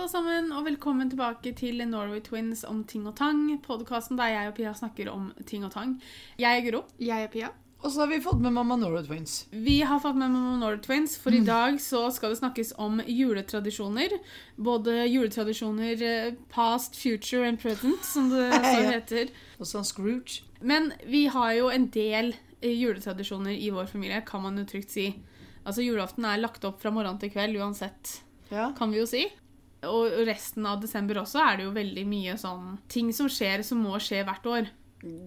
alle sammen, og velkommen tilbake til Norway Twins om ting og tang. Podkasten der jeg og Pia snakker om ting og tang. Jeg er Guro. Jeg er Pia. Og så har vi fått med Mamma Norway Twins. Vi har fått med Mamma Norway Twins, for i dag så skal det snakkes om juletradisjoner. Både juletradisjoner eh, past, future and present, som det så heter. Og så Scrooge. Men vi har jo en del eh, juletradisjoner i vår familie, kan man jo trygt si. Altså Julaften er lagt opp fra morgen til kveld uansett, Ja. kan vi jo si. Og resten av desember også er det jo veldig mye sånn ting som skjer, som må skje hvert år.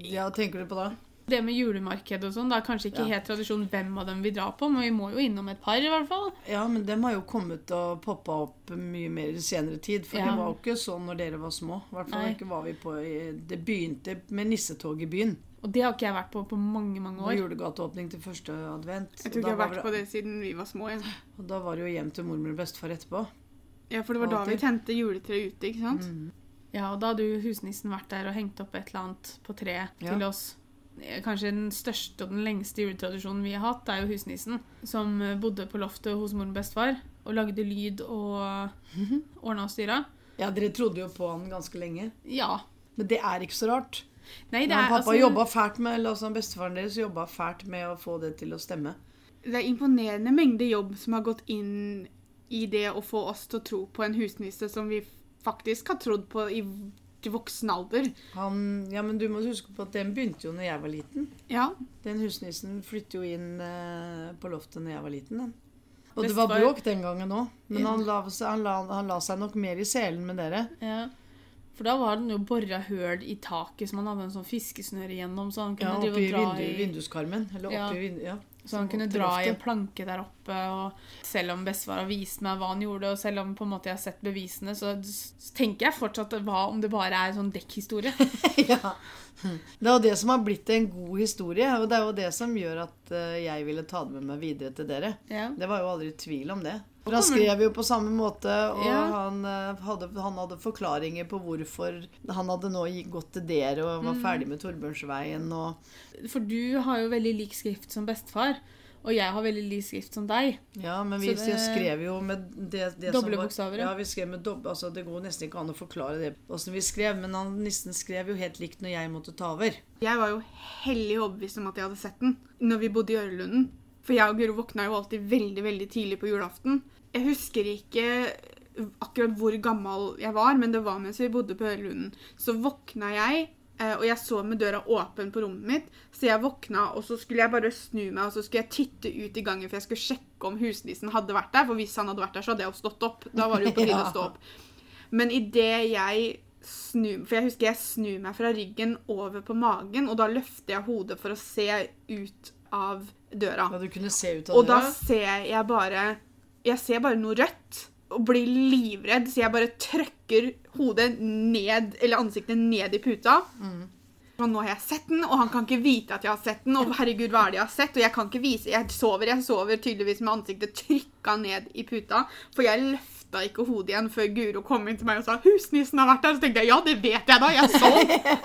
ja, tenker du på det? Det med julemarked og sånn, det er kanskje ikke Ja. helt tradisjon hvem av dem vi drar på, men vi må jo innom et par, i hvert fall. Ja, men dem har jo kommet og poppa opp mye mer i senere tid. For Ja. det var jo ikke sånn når dere var små. I hvert fall Nei. ikke var vi på Det begynte med nissetog i byen. Og det har ikke jeg vært på på mange, mange Og år. julegateåpning til første advent. Jeg tror ikke jeg har vært på det siden vi var små. igjen. Og da var det jo hjem til mormor og bestefar etterpå. Ja for det var da vi tente juletreet ute, ikke sant? Mm. Ja, og da hadde jo husnissen vært der og hengt opp et eller annet på treet Ja. til oss. Eh, Kanskje den største og den lengste juletradisjonen vi har hatt, er jo husnissen. Som eh, bodde på loftet hos mor og bestefar og lagde lyd og ordna og styra. Ja, dere trodde jo på han ganske lenge. Ja. Men det er ikke så rart. Nei, det er pappa altså jobba fælt med, eller altså bestefaren deres jobba fælt med å få det til å stemme. Det er imponerende mengde jobb som har gått inn i det å få oss til å tro på en husnisse som vi faktisk har trodd på i til voksen alder. Han, ja, men du må huske på at den begynte jo når jeg var liten. Ja, Den husnissen flyttet jo inn eh, på loftet når jeg var liten. Den. Og det var bråk den gangen òg, men Ja. han, la, seg- han, la, han la seg nok mer i selen med dere. ja. For da var den jo bora høl i taket, så man hadde en sånn fiskesnøre igjennom, så han kunne Ja, drive og dra vindu, i vinduskarmen. Eller Ja. oppi vindu, ja. Så han kunne dra i en planke der oppe, og selv om bestefar har vist meg hva han gjorde, og selv om på en måte jeg har sett bevisene, så, tenker jeg fortsatt hva om det bare er en sånn dekkhistorie. ja. Det er jo det som har blitt en god historie, og det er jo det som gjør at eh, jeg ville ta det med meg videre til dere. Ja. Det var jo aldri tvil om det. For han skrev jo på samme måte, og Ja. han, eh, hadde, han hadde forklaringer på hvorfor han hadde nå gått til dere og Mm. var ferdig med Torbjørnsveien og For du har jo veldig lik skrift som bestefar, og jeg har veldig lik skrift som deg. Ja, men vi det- skrev jo med det, det Doble som var, bokstaver, ja. Ja, vi skrev med doble, altså Det går nesten ikke an å forklare det åssen vi skrev, men han nissen skrev jo helt likt når jeg måtte ta over. jeg var jo hellig overbevist om at jeg hadde sett den når vi bodde i Ørlunden. For jeg og Guro våkna jo alltid veldig, veldig tidlig på julaften. Jeg husker ikke akkurat hvor gammel jeg var, men det var mens vi bodde på Ørlunden. Så våkna jeg, eh, og jeg så med døra åpen på rommet mitt. Så jeg våkna, og så skulle jeg bare snu meg og så skulle jeg titte ut i gangen, for jeg skulle sjekke om husnissen hadde vært der. For hvis han hadde vært der, så hadde jeg jo stått opp. Da var det jo på tide å stå opp. Men idet jeg snur For jeg husker jeg snur meg fra ryggen over på magen, og da løfter jeg hodet for å se ut av døra. Da du kunne se ut av Og da ser jeg bare Jeg ser bare noe rødt og blir livredd, så jeg bare trykker hodet ned, eller ansiktet ned i puta. Og nå har jeg sett den, og han kan ikke vite at jeg har sett den. Og herregud, hva er det jeg har sett? Og jeg kan ikke vise Jeg sover, jeg sover tydeligvis med ansiktet trykka ned i puta. For jeg løfta ikke hodet igjen før Guro kom inn til meg og sa 'Husnissen har vært der'. Så tenkte jeg ja, det vet jeg da. Jeg så.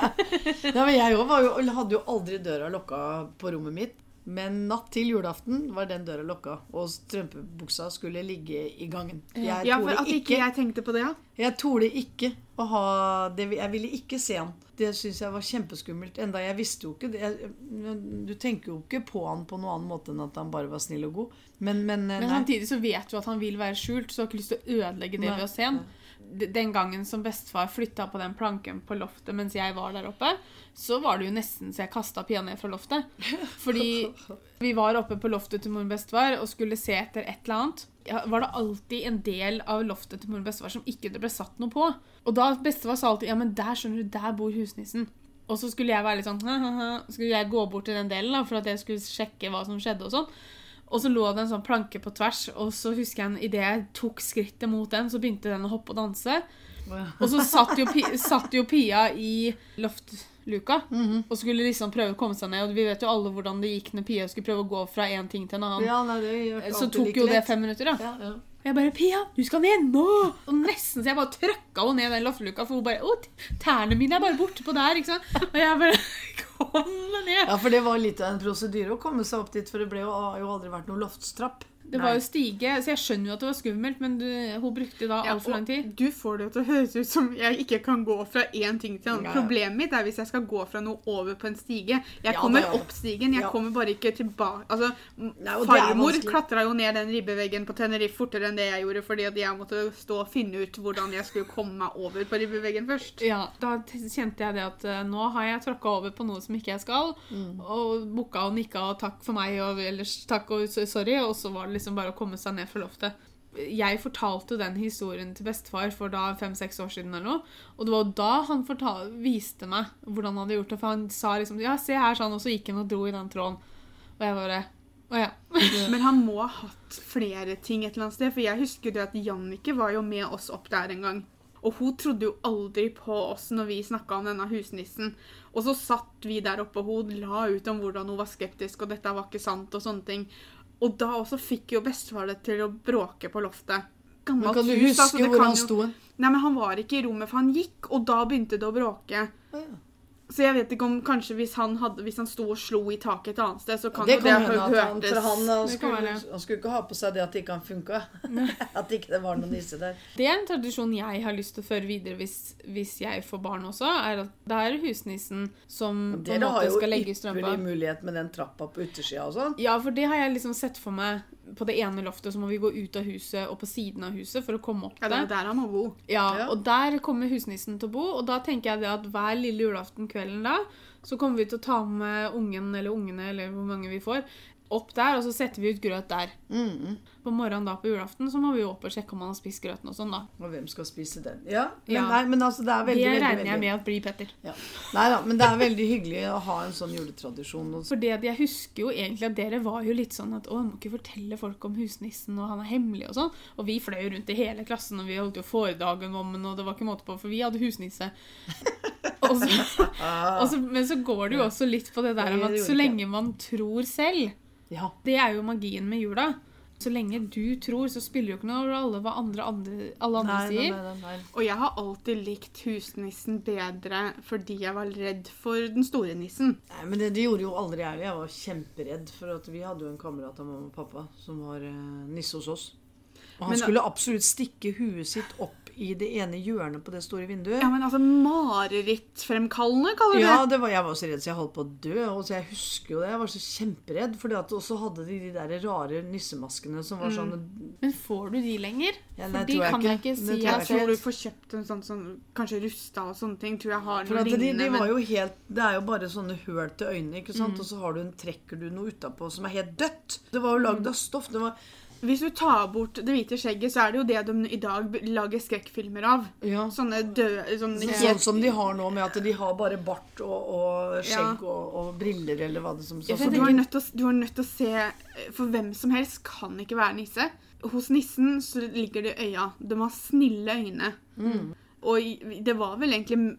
Ja, men jeg òg hadde jo aldri døra lokka på rommet mitt. Men natt til julaften var den døra lukka, og strømpebuksa skulle ligge i gangen. Jeg Ja, for at ikke jeg tenkte på det, ja. Jeg torde ikke å ha det, Jeg ville ikke se han. Det syns jeg var kjempeskummelt. Enda jeg visste jo ikke. Jeg, du tenker jo ikke på han på noen annen måte enn at han bare var snill og god. Men, men, Men samtidig så vet du at han vil være skjult, så du har ikke lyst til å ødelegge det Nei. ved å se han. D- Den gangen som bestefar flytta på den planken på loftet mens jeg var der oppe, så var det jo nesten så jeg kasta Pia ned fra loftet. Fordi vi var oppe på loftet til mor og bestefar og skulle se etter et eller annet. Var det alltid en del av loftet til mor og bestefar som ikke det ble satt noe på. Og da bestefar sa alltid ja, men der skjønner du, der bor husnissen. Og så skulle jeg være litt sånn Skulle jeg gå bort til den delen da, for at jeg skulle sjekke hva som skjedde og sånn. Og så lå det en sånn planke på tvers, og så husker jeg idet jeg tok skrittet mot den, så begynte den å hoppe og danse. Og så satt jo, satt jo Pia i loftluka og skulle liksom prøve å komme seg ned. Og vi vet jo alle hvordan det gikk når Pia skulle prøve å gå fra en ting til en annen. Ja, nei, så tok jo det fem minutter, da. Ja, ja. Og jeg bare 'Pia, du skal ned nå!' Og nesten så jeg bare trøkka henne ned den loftluka, for hun bare 'Å, tærne mine er bare borte på der', ikke sant? Og jeg bare 'Kom ned'. ja, for det var litt av en prosedyre å komme seg opp dit, for det ble jo, har jo aldri vært noen loftstrapp. Det var jo stige, så jeg skjønner jo at det var skummelt, men du, hun brukte da Ja, altfor lang tid. Du får det til å høres ut som jeg ikke kan gå fra én ting til en annen. Ja, ja. Problemet mitt er hvis jeg skal gå fra noe over på en stige. Jeg Ja, kommer det er- opp stigen, jeg Ja. kommer bare ikke tilbake. Altså, Nei, det farmor klatra jo ned den ribbeveggen på Tenerife fortere enn det jeg gjorde, fordi at jeg måtte stå og finne ut hvordan jeg skulle komme meg over på ribbeveggen først. Ja, Da kjente jeg det at uh, nå har jeg tråkka over på noe som ikke jeg skal. Mm. Og bukka og nikka og takk for meg og ellers takk og sorry. Og så var det liksom bare å komme seg ned fra loftet. Jeg fortalte den historien til bestefar for da fem-seks år siden. eller noe, Og det var da han fortal, viste meg hvordan han hadde gjort det. For han sa liksom Ja, se her, sånn. Og så gikk han og dro i den tråden. Og jeg bare Å ja. Men han må ha hatt flere ting et eller annet sted, for jeg husker det at Jannicke var jo med oss opp der en gang. Og hun trodde jo aldri på oss når vi snakka om denne husnissen. Og så satt vi der oppe, og hun la ut om hvordan hun var skeptisk, og dette var ikke sant, og sånne ting. Og da også fikk jo bestefar det til å bråke på loftet. Men kan du hus, huske altså, hvor han jo- sto? Nei, men han var ikke i rommet, for han gikk, og da begynte det å bråke. Ja. Så jeg vet ikke om kanskje hvis han, hadde, hvis han sto og slo i taket et annet sted, så kan Det jo kan det hende at han, for han, Det skulle, han skulle ikke ha på seg det at det ikke funka. At ikke det var noen nisse der. Det er en tradisjon jeg har lyst til å føre videre hvis, hvis jeg får barn også. er at Det er husnissen som på en Dere har måte jo skal legge strømpa. ypperlig mulighet med den trappa på utersida og sånn. Ja, for det har jeg liksom sett for meg. På det ene loftet så må vi gå ut av huset og på siden av huset for å komme opp Ja, det er der. han må bo. Ja, Ja. Og der kommer husnissen til å bo, og da tenker jeg det at hver lille julaften kvelden da, så kommer vi til å ta med ungen eller ungene, eller hvor mange vi får, opp der, og så setter vi ut grøt der. Mm, På morgenen da på julaften så må vi jo opp og sjekke om han har spist grøten og sånn da. Og hvem skal spise den? Ja, men, Ja. Nei, men altså, det er veldig, det veldig, regner jeg med at blir Petter. ja. Nei da, men det er veldig hyggelig å ha en sånn juletradisjon. For det jeg husker jo egentlig at dere var jo litt sånn at å, jeg må ikke fortelle folk om husnissen, og han er hemmelig og sånn. Og vi fløy rundt i hele klassen, og vi holdt jo foredrag om den, og det var ikke måte på, for vi hadde husnisse. og så, og så, men så går det jo også litt på det der om at så lenge man tror selv, Ja. det er jo magien med jula. Så lenge du tror, så spiller jo ikke noe rolle hva andre, andre, alle andre Nei, nei, sier. nei, nei, nei. Og jeg har alltid likt husnissen bedre fordi jeg var redd for den store nissen. Nei, men det, det gjorde jo aldri jeg. Jeg var kjemperedd. For at vi hadde jo en kamerat av mamma og pappa som var eh, nisse hos oss. Og han Men- skulle absolutt stikke huet sitt opp i det ene hjørnet på det store vinduet. Ja, men altså Marerittfremkallende, kaller du Ja, det. det var, jeg var så redd så jeg holdt på å dø. Og så jeg husker jo det. Jeg var så kjemperedd. At også hadde de de der rare nissemaskene som var sånn Men får du de lenger? Ja, For nei, de tror jeg kan ikke. jeg ikke Det si tror jeg jeg tror du får kjøpt en sånn, sånn kanskje rusta og sånne ting. Tror jeg har For noe lignende. de, de var jo helt, Det er jo bare sånne høl til øynene, ikke Mm. sant? og så har du en, trekker du noe utapå som er helt dødt. Det var jo lagd av stoff. Det var, Hvis du tar bort det hvite skjegget, så er det jo det de i dag lager skrekkfilmer av. ja. Sånne døde sånne ja. sånn som de har nå, med at de har bare bart og, og skjegg og, og briller, eller hva det som sånn, Så du ikke- er, nødt til å, du er nødt til å se eh, For hvem som helst kan ikke være nisse. Hos nissen så ligger det i øya. De har snille øyne. Mm. Og det var vel egentlig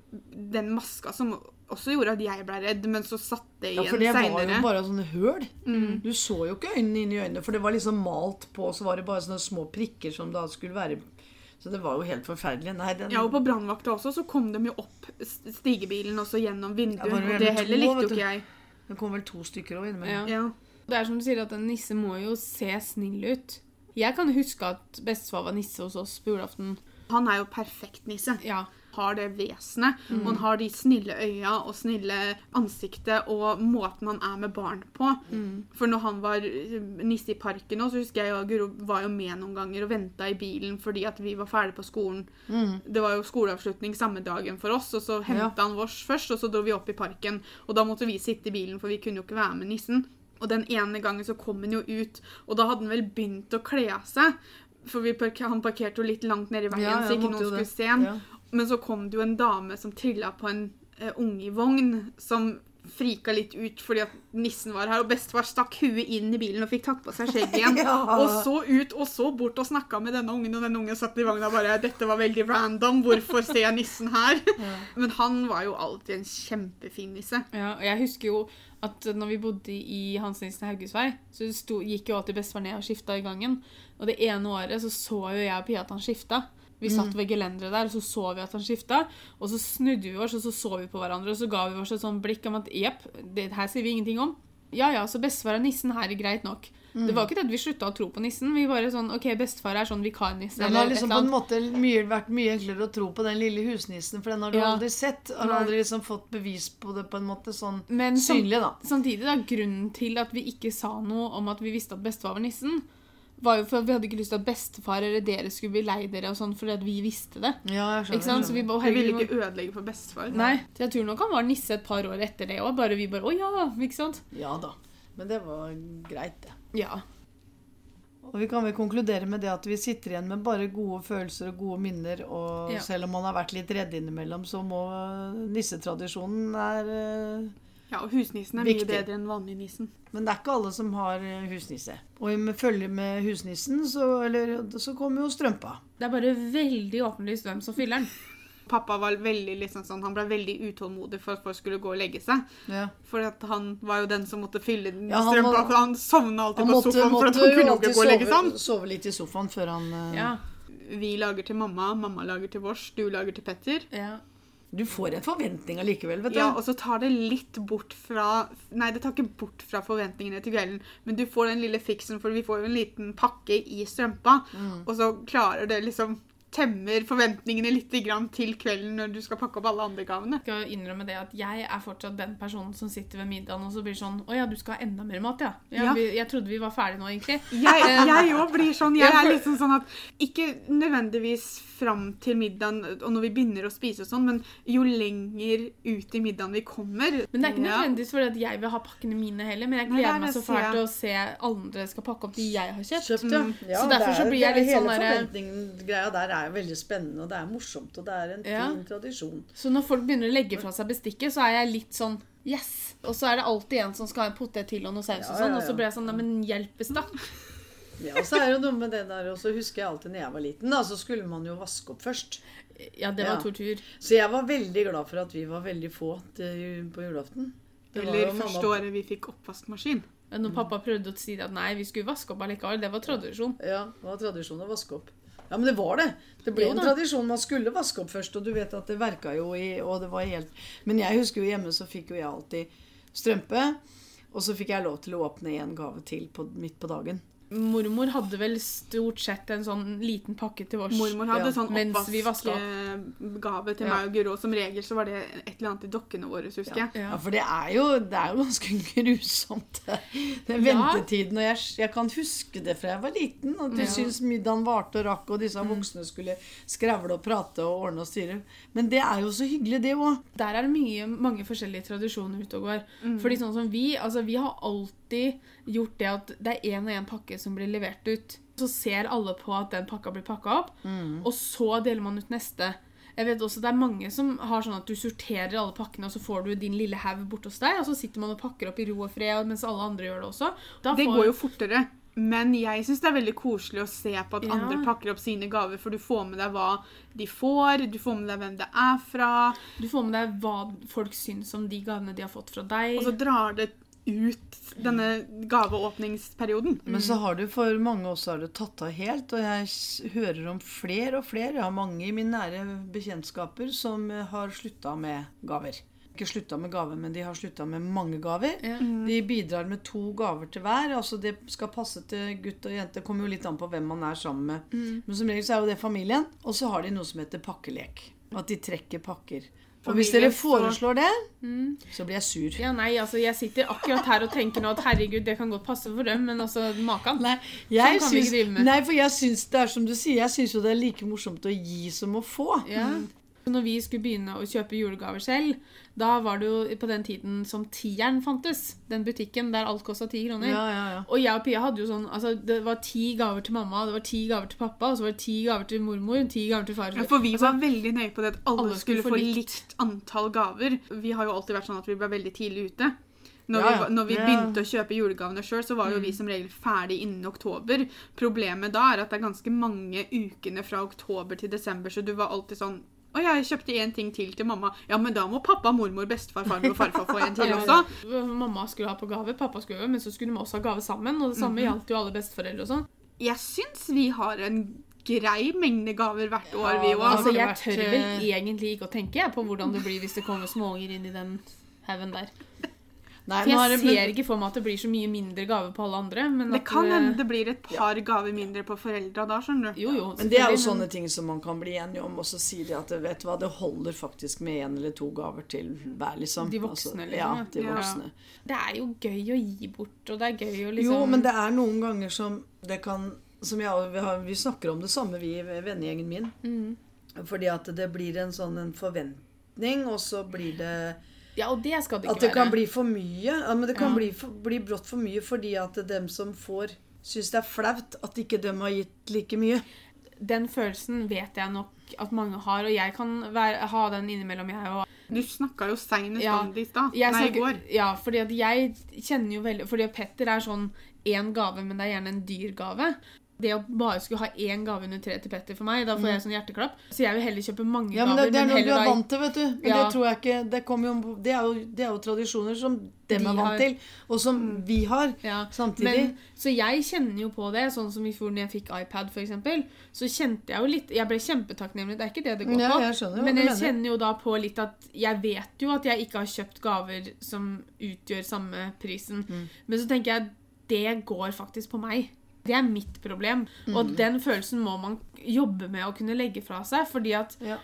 den maska som også gjorde at jeg ble redd, men så satt det Ja, for det var jo bare sånne høl. Mm. Du så jo ikke øynene inn i øynene, for det var liksom malt på, så var det bare sånne små prikker som da skulle være Så det var jo helt forferdelig. Nei, den, Ja, og på brannvakta også, så kom de jo opp stigebilen også gjennom vinduet. Ja, det og det heller to, likte jo ikke jeg. det kom vel to stykker òg innimellom. Ja. Ja. Det er som du sier, at en nisse må jo se snill ut. Jeg kan huske at bestefar var nisse hos oss på julaften. Han er jo perfekt nisse. Ja. Har det vesenet. Og han har de snille øya og snille ansiktet og måten han er med barn på. For når han var eh, nisse i parken òg, så husker jeg og Guro var jo med noen ganger og venta i bilen fordi at vi var ferdig på skolen. Det var jo skoleavslutning samme dagen for oss, og så henta han vårs først, og så dro vi opp i parken. Og da måtte vi sitte i bilen, for vi kunne jo ikke være med nissen. Og den ene gangen så kom han jo ut, og da hadde han vel begynt å kle av seg. For vi parker, han parkerte jo litt langt nede i veien, Ja, ja, så ikke noen skulle se han. Ja. Men så kom det jo en dame som trilla på en uh, unge i vogn, som frika litt ut fordi at nissen var her, og bestefar stakk huet inn i bilen og fikk tatt på seg skjegget igjen. Ja. Og så ut og så bort og snakka med denne ungen, og denne ungen satt i vogna og bare 'Dette var veldig random. Hvorfor ser jeg nissen her?' Men han var jo alltid en kjempefin nisse. Ja, og jeg husker jo at når vi bodde i Hans Nilsen Haugesvei, så sto, gikk jo alltid bestefar ned og skifta i gangen. Og det ene året så så jo jeg og Pia at han skifta. Vi satt ved gelenderet der, og så så vi at han skifta. Og så snudde vi oss, og så så vi på hverandre, og så ga vi oss et sånt blikk om at jepp, det her sier vi ingenting om. Ja ja, så bestefar er nissen her, greit nok. Det var ikke det at vi slutta å tro på nissen. Vi bare sånn OK, bestefar er sånn vikarnisse. Det eller har liksom på en måte mye, vært mye enklere å tro på den lille husnissen, for den har du Ja. aldri sett. Har Nei. aldri liksom fått bevis på det på en måte sånn Men synlig, da. Samtidig, da, grunnen til at vi ikke sa noe om at vi visste at bestefar var nissen, var jo for at vi hadde ikke lyst til at bestefar eller dere skulle bli lei dere og sånn, fordi at vi visste det. Ja, jeg skjønner. Ikke sant? Så vi bare, ville ikke ødelegge for bestefar. Nei, så jeg tror nok han var nisse et par år etter det òg. Bare vi bare Å ja, ikke sant? Ja da. Men det var greit, det. Ja. Og vi kan vel konkludere med det at vi sitter igjen med bare gode følelser og gode minner. Og Ja. selv om man har vært litt redd innimellom, så må nissetradisjonen er eh, Ja, og husnissen er Viktig. mye bedre enn vanlig nissen. Men det er ikke alle som har eh, husnisse. Og i følge med husnissen, så, eller, så kommer jo strømpa. Det er bare veldig åpenlyst hvem som fyller den. Pappa var veldig liksom sånn, han ble veldig utålmodig for at folk skulle gå og legge seg. Ja. For at han var jo den som måtte fylle den Ja, han strømpa. for han sovna alltid Han på måtte, sofaen for at han kunne ikke gå og legge seg. Han måtte sove litt i sofaen før han eh, Ja. Vi lager til mamma, mamma lager til vårs, du lager til Petter. ja. Du får en forventning allikevel, vet du. Ja, og så tar det litt bort fra Nei, det tar ikke bort fra forventningene til kvelden, men du får den lille fiksen, for vi får jo en liten pakke i strømpa, Mm. og så klarer det liksom Temmer forventningene litt til kvelden når du skal pakke opp alle andre gavene. Jeg skal innrømme det at jeg er fortsatt den personen som sitter ved middagen og så blir sånn Å ja, du skal ha enda mer mat, ja. Jeg, Ja. Jeg trodde vi var ferdige nå, egentlig. Jeg òg blir sånn. Jeg er liksom sånn at Ikke nødvendigvis fram til middagen og når vi begynner å spise og sånn, men jo lenger ut i middagen vi kommer Men det er ikke nødvendigvis fordi at jeg vil ha pakkene mine heller, men jeg er gleder meg så fælt til å se andre skal pakke opp de jeg har kjøpt. Kjøpt, ja. Mm. ja Så derfor så blir jeg litt sånn derre- der er veldig spennende, og det er morsomt, og det er en Ja. fin tradisjon. Så når folk begynner å legge fra seg bestikket, så er jeg litt sånn Yes! Og så er det alltid en som skal ha en potet til og noe saus Ja, og sånn, ja, og så blir jeg sånn Nei, men hjelpes, da. Ja, og så er det jo noe med det der, og så husker jeg alltid når jeg var liten, da, så skulle man jo vaske opp først. Ja, det var Ja. tortur. Så jeg var veldig glad for at vi var veldig få til, på julaften. Det var Eller første året vi fikk oppvaskmaskin. Når pappa prøvde å si at nei, vi skulle vaske opp allikevel, det var tradisjon. Ja, det var tradisjon å vaske opp. Ja, men det var det. Det ble Jo en tradisjon. Man skulle vaske opp først, og du vet at det verka jo i Og det var helt Men jeg husker jo hjemme så fikk jo jeg alltid strømpe, og så fikk jeg lov til å åpne en gave til på, midt på dagen. Mormor hadde vel stort sett en sånn liten pakke til oss. Mormor hadde Ja, sånn oppvaskgave til Ja. meg og Guro. Som regel så var det et eller annet i dokkene våre, husker jeg. Ja, Ja. for det er jo, det er jo ganske grusomt, den ventetiden. Og jeg, jeg kan huske det fra jeg var liten, at jeg Ja. syns middagen varte og rakk, og disse voksne skulle skravle og prate og ordne og styre. Men det er jo så hyggelig, det òg. Der er det mye, mange forskjellige tradisjoner ute og går. Fordi sånn som vi, altså vi har alltid gjort det at det er én og én pakke som blir levert ut. Så ser alle på at den pakka blir pakka opp, og så deler man ut neste. Jeg vet også Det er mange som har sånn at du sorterer alle pakkene, og så får du din lille haug bort hos deg, og så sitter man og pakker opp i ro og fred, mens alle andre gjør det også. Da Det får- går jo fortere. Men jeg syns det er veldig koselig å se på at Ja. andre pakker opp sine gaver, for du får med deg hva de får, du får med deg hvem det er fra, Du får med deg hva folk syns om de gavene de har fått fra deg. og så drar det ut denne gaveåpningsperioden. Men så har du for mange også har du tatt av helt, og jeg hører om flere og flere. Jeg har mange i mine nære bekjentskaper som eh, har slutta med gaver. Ikke slutta med gaver, men de har slutta med mange gaver. Ja. De bidrar med to gaver til hver. altså Det skal passe til gutt og jente. Det kommer jo litt an på hvem man er sammen med. Men som regel så er jo det familien. Og så har de noe som heter pakkelek. At de trekker pakker. Og hvis dere foreslår det, så blir jeg sur. Ja, nei, altså Jeg sitter akkurat her og tenker nå at herregud, det kan godt passe for dem, men altså, makan. Nei, jeg Sånn syns, nei, for jeg syns det er som du sier, jeg syns jo det er like morsomt å gi som å få. Ja. Når vi skulle begynne å kjøpe julegaver selv, da var det jo på den tiden som Tieren fantes. Den butikken der alt kosta ti kroner. Ja, ja, ja. Og jeg og Pia hadde jo sånn altså Det var ti gaver til mamma, det var ti gaver til pappa, og så var det ti gaver til mormor, ti gaver til far. Ja, for vi var veldig nøye på det at alle, alle skulle, skulle få likt. likt antall gaver. Vi har jo alltid vært sånn at vi ble veldig tidlig ute. Når, Ja, vi, ja. Vi, når vi Ja. begynte å kjøpe julegavene sjøl, så var jo vi som regel ferdig innen oktober. Problemet da er at det er ganske mange ukene fra oktober til desember, så du var alltid sånn å ja, jeg kjøpte én ting til til mamma. Ja, men da må pappa, mormor, bestefar, farmor og farfar få en til også. Mamma skulle ha på gave, pappa skulle men så skulle vi også ha gave sammen. Og det samme gjaldt jo alle besteforeldre og sånn. Jeg syns vi har en grei mengde gaver hvert år, Ja, vi òg. Altså, Jeg tør vel eh, egentlig ikke å tenke på hvordan det blir hvis det kommer småunger inn i den haugen der. Nei, For jeg det- men- ser ikke for meg at det blir så mye mindre gave på alle andre. Men Det at kan hende det blir et par gaver mindre på foreldra da, skjønner du. Jo, jo. Men det er jo sånne ting som man kan bli enige om, og så sier de at vet du hva, det holder faktisk med én eller to gaver til hver, liksom. De voksne, liksom, Ja, ja. de Ja. voksne. Det er jo gøy å gi bort, og det er gøy å liksom Jo, men det er noen ganger som det kan som jeg, vi, har, vi snakker om det samme, vi i vennegjengen min. Mm. Fordi at det blir en sånn en forventning, og så blir det Ja, og det skal det ikke At det kan bli for mye. Ja, men det kan Ja. bli, for, bli brått for mye fordi at dem som får, syns det er flaut at ikke dem har gitt like mye. Den følelsen vet jeg nok at mange har, og jeg kan være, ha den innimellom, jeg òg. Du snakka jo seinest Ja, om det i stad. Nei, i går. Ja, fordi at jeg kjenner jo veldig Fordi Petter er sånn én gave, men det er gjerne en dyr gave. Det å bare skulle ha én gave under treet til Petter for meg, da får jeg sånn hjerteklapp. Så jeg vil heller kjøpe mange Mm. Ja, men det, gaver. det er noe du er vant til, vet du. Men Ja. det tror jeg ikke Det, jo, det, er jo, det er jo tradisjoner som dem De er vant har- til, og som vi har Ja, samtidig. Men, så jeg kjenner jo på det, sånn som i fjor når jeg fikk iPad eksempel, så kjente jeg jo litt Jeg ble kjempetakknemlig, det er ikke det det går på. Ja, jeg skjønner men jeg mener. kjenner jo da på litt at jeg vet jo at jeg ikke har kjøpt gaver som utgjør samme prisen. Mm. Men så tenker jeg det går faktisk på meg. Det er mitt problem. Mm. Og den følelsen må man jobbe med å kunne legge fra seg, fordi at Ja.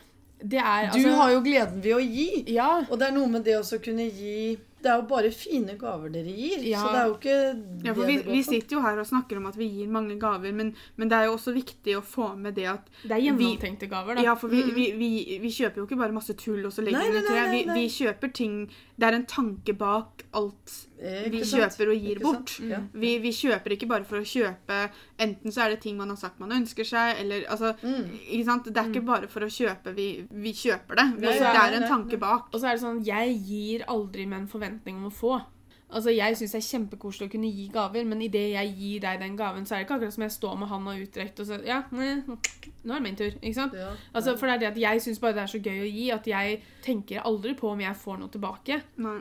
det er Du har jo gleden ved å gi. Ja. Og det er noe med det også å kunne gi Det er jo bare fine gaver dere gir. Ja. Så det er jo ikke Ja, for vi, det vi sitter jo her og snakker om at vi gir mange gaver, men, men det er jo også viktig å få med det at Det er gjennomtenkte gaver, da. Ja, for vi, vi, vi, vi kjøper jo ikke bare masse tull og så legger vi det tre. Vi, kjøper ting Det er en tanke bak alt Eh, vi kjøper og gir bort. sant? Ja. Vi, vi kjøper ikke bare for å kjøpe Enten så er det ting man har sagt man ønsker seg, eller altså Mm. Ikke sant? Det er ikke bare for å kjøpe vi, vi kjøper det. Vi, Nei, det er en tanke bak. Og så er det sånn, jeg gir aldri med en forventning om å få. Altså, Jeg syns det er kjempekoselig å kunne gi gaver, men idet jeg gir deg den gaven, så er det ikke akkurat som jeg står med handa utdrekt og sier ja, nei, nå er det min tur. ikke sant? Ja. Altså, For det er det at jeg syns bare det er så gøy å gi, at jeg tenker aldri på om jeg får noe tilbake. Nei.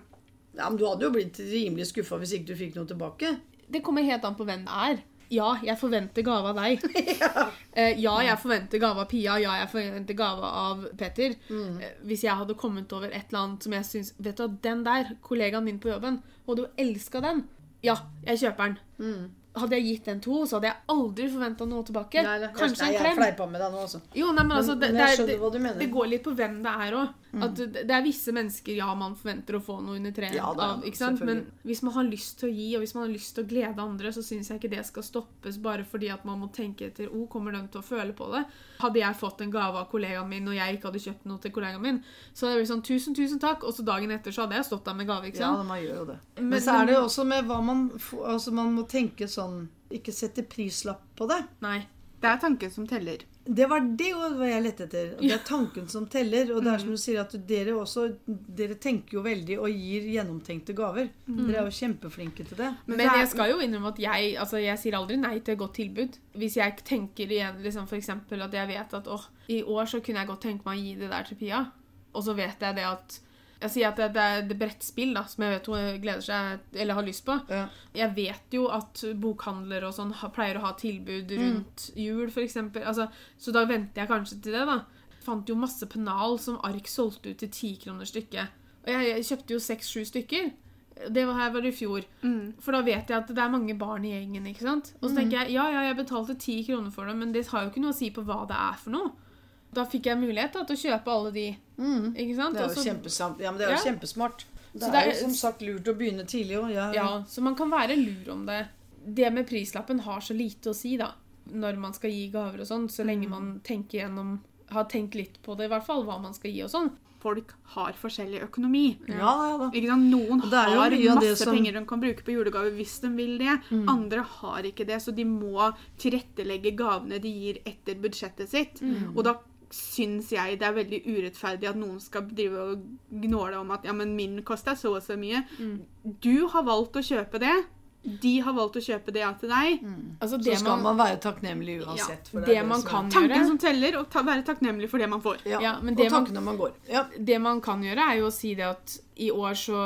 ja, men du hadde jo blitt rimelig skuffa hvis ikke du fikk noe tilbake. Det kommer helt an på hvem det er. Ja, jeg forventer gave av deg. ja. ja, jeg forventer gave av Pia. Ja, jeg forventer gave av Peter. Mm. Eh, hvis jeg hadde kommet over et eller annet som jeg syns Vet du hva, den der, kollegaen min på jobben, og du elska den. Ja, jeg kjøper den. Mm. Hadde jeg gitt den to, så hadde jeg aldri forventa noe tilbake. Nei, nei, Kanskje nei, en jeg klem. fleipa med deg nå, også. Jo, nei, men altså, det, men det, jeg er- skjønner det, hva du mener. det går litt på hvem det er òg. At det, det er visse mennesker ja, man forventer å få noe under treet Ja, da, av. ikke sant? Men hvis man har lyst til å gi, og hvis man har lyst til å glede andre, så syns jeg ikke det skal stoppes bare fordi at man må tenke etter oh, kommer de til å føle på det. Hadde jeg fått en gave av kollegaen min, og jeg ikke hadde kjøpt noe til kollegaen min, så hadde jeg blitt sånn tusen, tusen takk, og så dagen etter så hadde jeg stått der med gave. ikke sant? Ja, man gjør jo det. Men- Men, så er det jo også med hva man Altså, man må tenke sånn Ikke sette prislapp på det. Nei. Det er tanken som teller. Det var det jeg lette etter. Det er tanken som teller. Og det er som du sier at dere også Dere tenker jo veldig og gir gjennomtenkte gaver. Dere er jo kjempeflinke til det. Men Men jeg skal jo innrømme at jeg, altså jeg sier aldri nei til et godt tilbud. Hvis jeg tenker igjen liksom for eksempel at jeg vet at åh, i år så kunne jeg godt tenke meg å gi det der til Pia. Og så vet jeg det at Jeg sier at det, det er det brettspill da, som jeg vet hun gleder seg eller har lyst på. Ja. Jeg vet jo at bokhandler og sånn pleier å ha tilbud rundt jul, for eksempel. Altså, så da venter jeg kanskje til det, da. Fant jo masse pennal som Ark solgte ut til ti kroner stykket. Og jeg, jeg kjøpte jo seks-sju stykker. Det var her var det i fjor. For da vet jeg at det er mange barn i gjengen. ikke sant? Og så tenker jeg ja, ja, jeg betalte ti kroner for det, men det har jo ikke noe å si på hva det er for noe. Da fikk jeg mulighet da, til å kjøpe alle de. ikke sant? Det er jo Også, kjempesamt. Ja, men det er jo Ja. kjempesmart. Det Så er, det er- jo som sagt lurt å begynne tidlig òg. Ja, Ja, så man kan være lur om det. Det med prislappen har så lite å si, da. Når man skal gi gaver og sånn, så lenge man tenker gjennom Har tenkt litt på det, i hvert fall, hva man skal gi og sånn. Folk har forskjellig økonomi. ja, ja da. Noen har masse som- Mm. penger de kan bruke på julegave hvis de vil det. Andre har ikke det, så de må tilrettelegge gavene de gir etter budsjettet sitt. Mm. Og da syns jeg det er veldig urettferdig at noen skal drive og gnåle om at ja, men min koster så og så mye. Mm. Du har valgt å kjøpe det. De har valgt å kjøpe det ja til deg. Altså, Så skal man, man være takknemlig uansett. for det det man kan gjøre. Tanken som teller, og ta, være takknemlig for det man får. Ja, Ja, men og det man- når man går. Ja. Det man kan gjøre, er jo å si det at i år så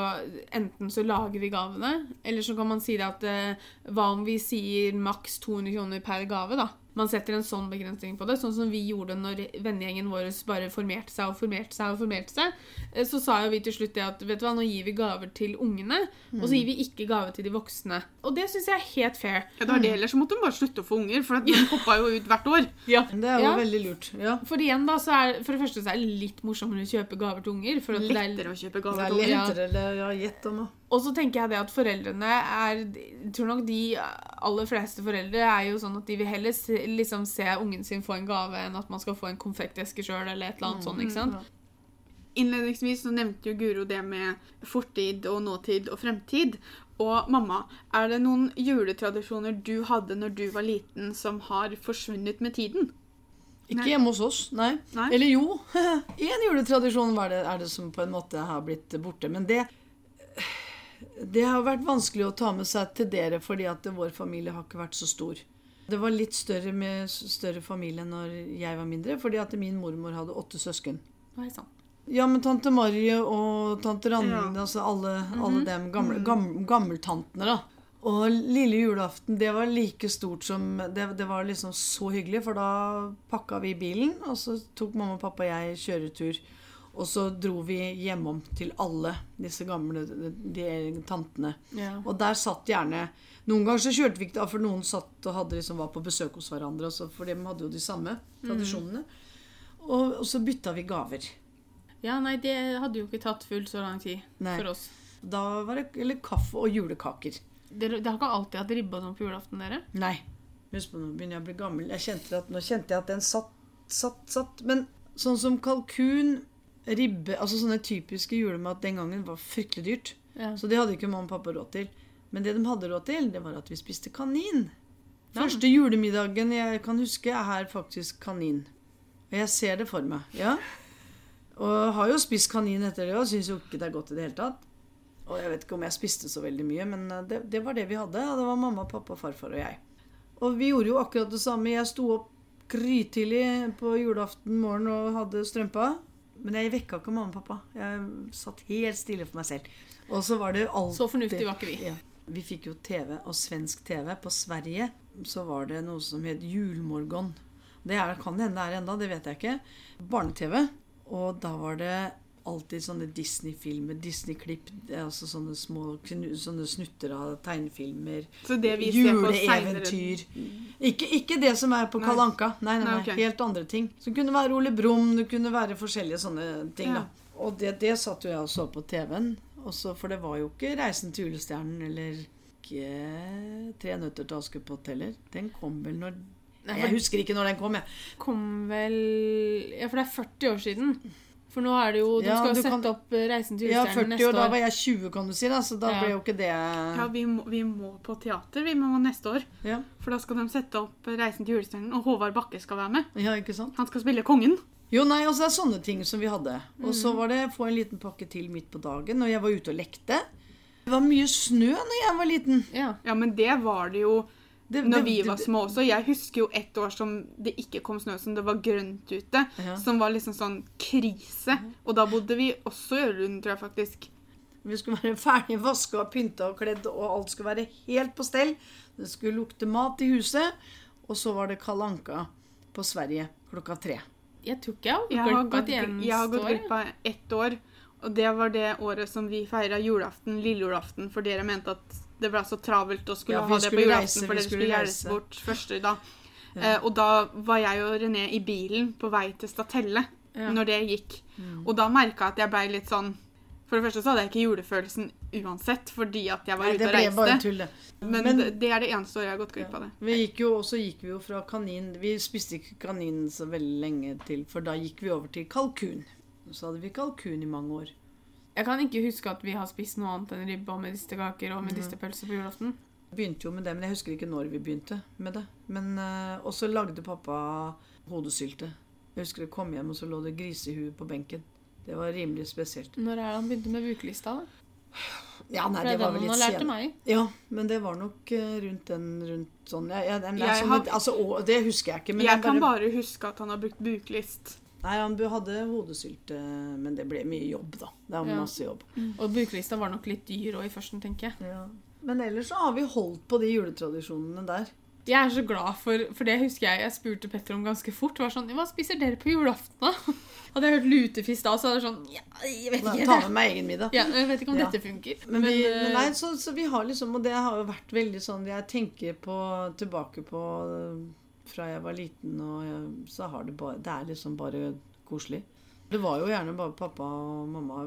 Enten så lager vi gavene, eller så kan man si det at eh, Hva om vi sier maks 200 kroner per gave, da? Man setter en sånn begrensning på det. Sånn som vi gjorde når vennegjengen vår bare formerte seg og formerte seg. og formerte seg. Eh, Så sa jo vi til slutt det at vet du hva, nå gir vi gaver til ungene, og så gir vi ikke gave til de voksne. Og det syns jeg er helt fair. Ja, det var det, Ellers så måtte hun bare slutte å få unger, for at de hoppa jo ut hvert år. Ja. Det er jo Ja. veldig lurt. Ja. For igjen da, så er For det første så er det litt morsommere å kjøpe gaver til unger. For at det er, Lettere å kjøpe gaver er til unger. lettere, ja, gjett om det. Og så tenker jeg det at foreldrene er Jeg tror nok de aller fleste foreldre er jo sånn at de vil heller se, liksom se ungen sin få en gave enn at man skal få en konfekteske sjøl eller et eller annet sånt. ikke sant? Innledningsvis så nevnte jo Guro det med fortid og nåtid og fremtid. Og mamma, er det noen juletradisjoner du hadde når du var liten, som har forsvunnet med tiden? Ikke Nei. hjemme hos oss, nei. Nei. Eller jo, én juletradisjon var det, er det som på en måte har blitt borte. Men det Det har vært vanskelig å ta med seg til dere fordi at vår familie har ikke vært så stor. Det var litt større med større familie når jeg var mindre, fordi at min mormor hadde åtte søsken. Nei, sant. Ja, men tante Marie og tante Randi, Ja. altså alle, alle dem gamle, gam, gammeltantene, da. Og lille julaften, det var like stort som det, det var liksom så hyggelig, for da pakka vi bilen, og så tok mamma og pappa og jeg kjøretur. Og så dro vi hjemom til alle disse gamle de, de tantene. Ja. Og der satt gjerne Noen ganger så kjørte vi ikke da, for noen satt og hadde liksom var på besøk hos hverandre. også, For de hadde jo de samme tradisjonene. Og, og så bytta vi gaver. ja, nei, det hadde jo ikke tatt fullt så lang tid Nei. for oss. Da var det eller kaffe og julekaker. Dere, har ikke alltid hatt ribba sånn på julaften, dere? Nei. Husk på, nå begynner jeg å bli gammel. Jeg kjente at, nå kjente jeg at den satt, satt, satt. Men sånn som kalkun, ribbe Altså sånne typiske julemat den gangen var fryktelig dyrt. Ja. Så det hadde ikke mamma og pappa råd til. Men det de hadde råd til, det var at vi spiste kanin. Første julemiddagen jeg kan huske, er faktisk kanin. Og jeg ser det for meg. ja. Og har jo spist kanin etter det og syns jo ikke det er godt i det hele tatt. Og jeg vet ikke om jeg spiste så veldig mye, men eh, det, det var det vi hadde. Og det var mamma, pappa, farfar og jeg. Og vi gjorde jo akkurat det samme. Jeg sto opp grytidlig på julaften morgen og hadde strømpa. Men jeg vekka ikke mamma og pappa. Jeg satt helt stille for meg selv. Og så var det alltid Så fornuftig var ikke vi. Ja. Vi fikk jo TV, og svensk TV. På Sverige så var det noe som het Julmorgon. Det er, kan hende det er enda, det vet jeg ikke. Barne-TV. Og da var det alltid sånne Disney-filmer, Disney-klipp, altså sånne små sånne snutter av tegnefilmer. Juleeventyr. Ikke, ikke det som er på. Kalle Anka. Nei, nei, nei, Nei, okay. helt andre ting. Som kunne være Ole Brumm, det kunne være forskjellige sånne ting. Ja. da. Og det, det satt jo jeg og så på TV-en. Også, for det var jo ikke 'Reisen til julestjernen' eller ikke 'Tre nøtter til Askepott' heller. Den kom vel når Nei, Jeg husker ikke når den kom, jeg. Kom vel Ja, for det er 40 år siden. For nå er det jo De Ja, skal jo sette kan- opp eh, Reisen til Ja, julestjernen 40 neste år. Da år. var jeg 20, kan du si. da, Så da Ja. ble jo ikke det Ja, vi må, vi må på teater vi må neste år. Ja, For da skal de sette opp 'Reisen til julestjernen', og Håvard Bakke skal være med. ja ikke sant? Han skal spille kongen. Jo, nei, altså det er sånne ting som vi hadde. Og Mm. så var det få en liten pakke til midt på dagen når jeg var ute og lekte. Det var mye snø når jeg var liten. Ja. Ja, men det var det jo Det, når vi var små også. Jeg husker jo ett år som det ikke kom snø, som det var grønt ute. Ja. Som var liksom sånn krise. Og da bodde vi også i Ørlund, tror jeg faktisk. Vi skulle være ferdig vaska og pynta og kledd, og alt skulle være helt på stell. Det skulle lukte mat i huset. Og så var det Kalanka på Sverige klokka tre. Jeg tror ikke jeg har gått glipp av jeg har gått glipp av ett år. Og det var det året som vi feira julaften, lille julaften, for dere mente at det ble så travelt å skulle Ja, ha det på julaften, fordi dere skulle reise. bort første da. Eh, og da var jeg og René i bilen på vei til Statelle Ja. når det gikk. Mm. Og da merka jeg at jeg blei litt sånn For det første så hadde jeg ikke julefølelsen uansett fordi at jeg var Nei, ute det og ble bare reiste. tull, det. Men, Men- det- det er det eneste året jeg har gått glipp av det. Vi gikk jo, og så gikk vi jo fra kanin Vi spiste ikke kanin så veldig lenge til, for da gikk vi over til kalkun. Så hadde vi kalkun i mange år. Jeg kan ikke huske at vi har spist noe annet enn ribbe og medisterkaker og medisterpølse på julaften. Begynte jo med det, men jeg husker ikke når vi begynte med det. Men, uh, Og så lagde pappa hodesylte. Jeg husker jeg kom hjem, og så lå det grisehue på benken. Det var rimelig spesielt. Når er det han begynte med bukelista? da? Ja, nei, det det var den vel han litt lærte senere. meg. Ja, men det var nok eh, rundt den rundt sånn ja, ja, Jeg sånn, har- altså, å, Det husker jeg ikke. Men jeg jeg kan bare, bare huske at han har brukt buklist. Nei, han hadde hodesylte, men det ble mye jobb, da. Det var Ja. masse jobb. Og brukerlista var nok litt dyr òg i førsten, tenker jeg. Ja. Men ellers så har vi holdt på de juletradisjonene der. Jeg er så glad for For det husker jeg jeg spurte Petter om ganske fort. Var sånn, Hva spiser dere på julaften, da? Hadde jeg hørt lutefisk da, så hadde jeg sånn Ja, jeg vet ikke. Ta med meg egen middag. Ja, jeg vet ikke om Ja. dette funker. Men, vi, eh, men nei, så, så vi har liksom Og det har jo vært veldig sånn Jeg tenker på, tilbake på eh, fra jeg var liten, og jeg, så har det bare Det er liksom bare koselig. Det var jo gjerne bare pappa og mamma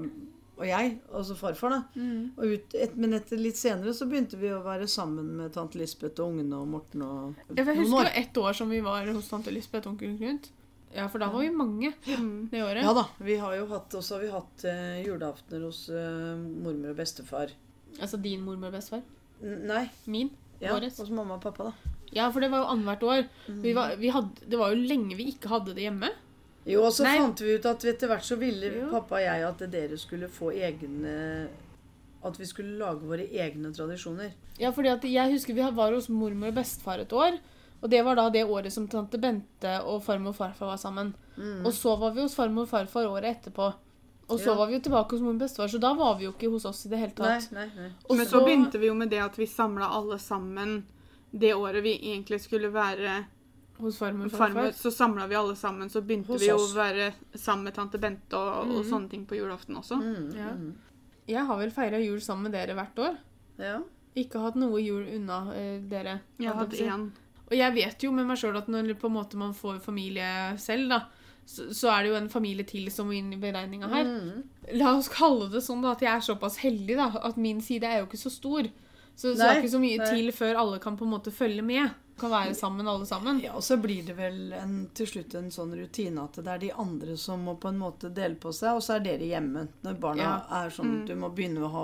og jeg, altså farfar, da. mm. Og ut, et, men etter litt senere så begynte vi å være sammen med tante Lisbeth og ungene og Morten og Jeg husker jo ett år som vi var hos tante Lisbeth og onkel Knut. Ja, for da var vi mange Mm. det året. Ja da. Vi har jo hatt, også har vi hatt eh, julaftener hos eh, mormor og bestefar. Altså din mormor og bestefar. N nei. Min. Ja, Våres. hos mamma og pappa, da. Ja, for det var jo annethvert år. Mm. Vi var, vi hadde, det var jo lenge vi ikke hadde det hjemme. Jo, og så Nei. fant vi ut at etter hvert så ville Jo. pappa og jeg at dere skulle få egne At vi skulle lage våre egne tradisjoner. Ja, fordi at jeg husker vi var hos mormor og bestefar et år. Og det var da det året som tante Bente og farmor og farfar var sammen. Og så var vi hos farmor og farfar året etterpå. Og så Ja. var vi jo tilbake hos mormor og bestefar, så da var vi jo ikke hos oss i det hele tatt. nei, nei. Og Men så begynte vi jo med det at vi samla alle sammen det året vi egentlig skulle være hos farmor og farmor. farfar. Så samla vi alle sammen, så begynte Hos vi oss. å være sammen med tante Bente og, og Mhm. sånne ting på julaften også. Mm, Ja. mm. Jeg har vel feira jul sammen med dere hvert år. ja. Ikke hatt noe jul unna eh, dere. Jeg har si. én. Og jeg vet jo med meg sjøl at når på en måte man får familie selv, da, så, så er det jo en familie til som må inn i beregninga her. Mm. La oss kalle det sånn da, at jeg er såpass heldig da, at min side er jo ikke så stor. Så, det skal ikke så mye nei. til før alle kan på en måte følge med. Kan være sammen alle sammen. Ja, og så blir det vel en, til slutt en sånn rutine at det er de andre som må på en måte dele på seg, og så er dere hjemme. Når barna Ja. er sånn Du må begynne å ha,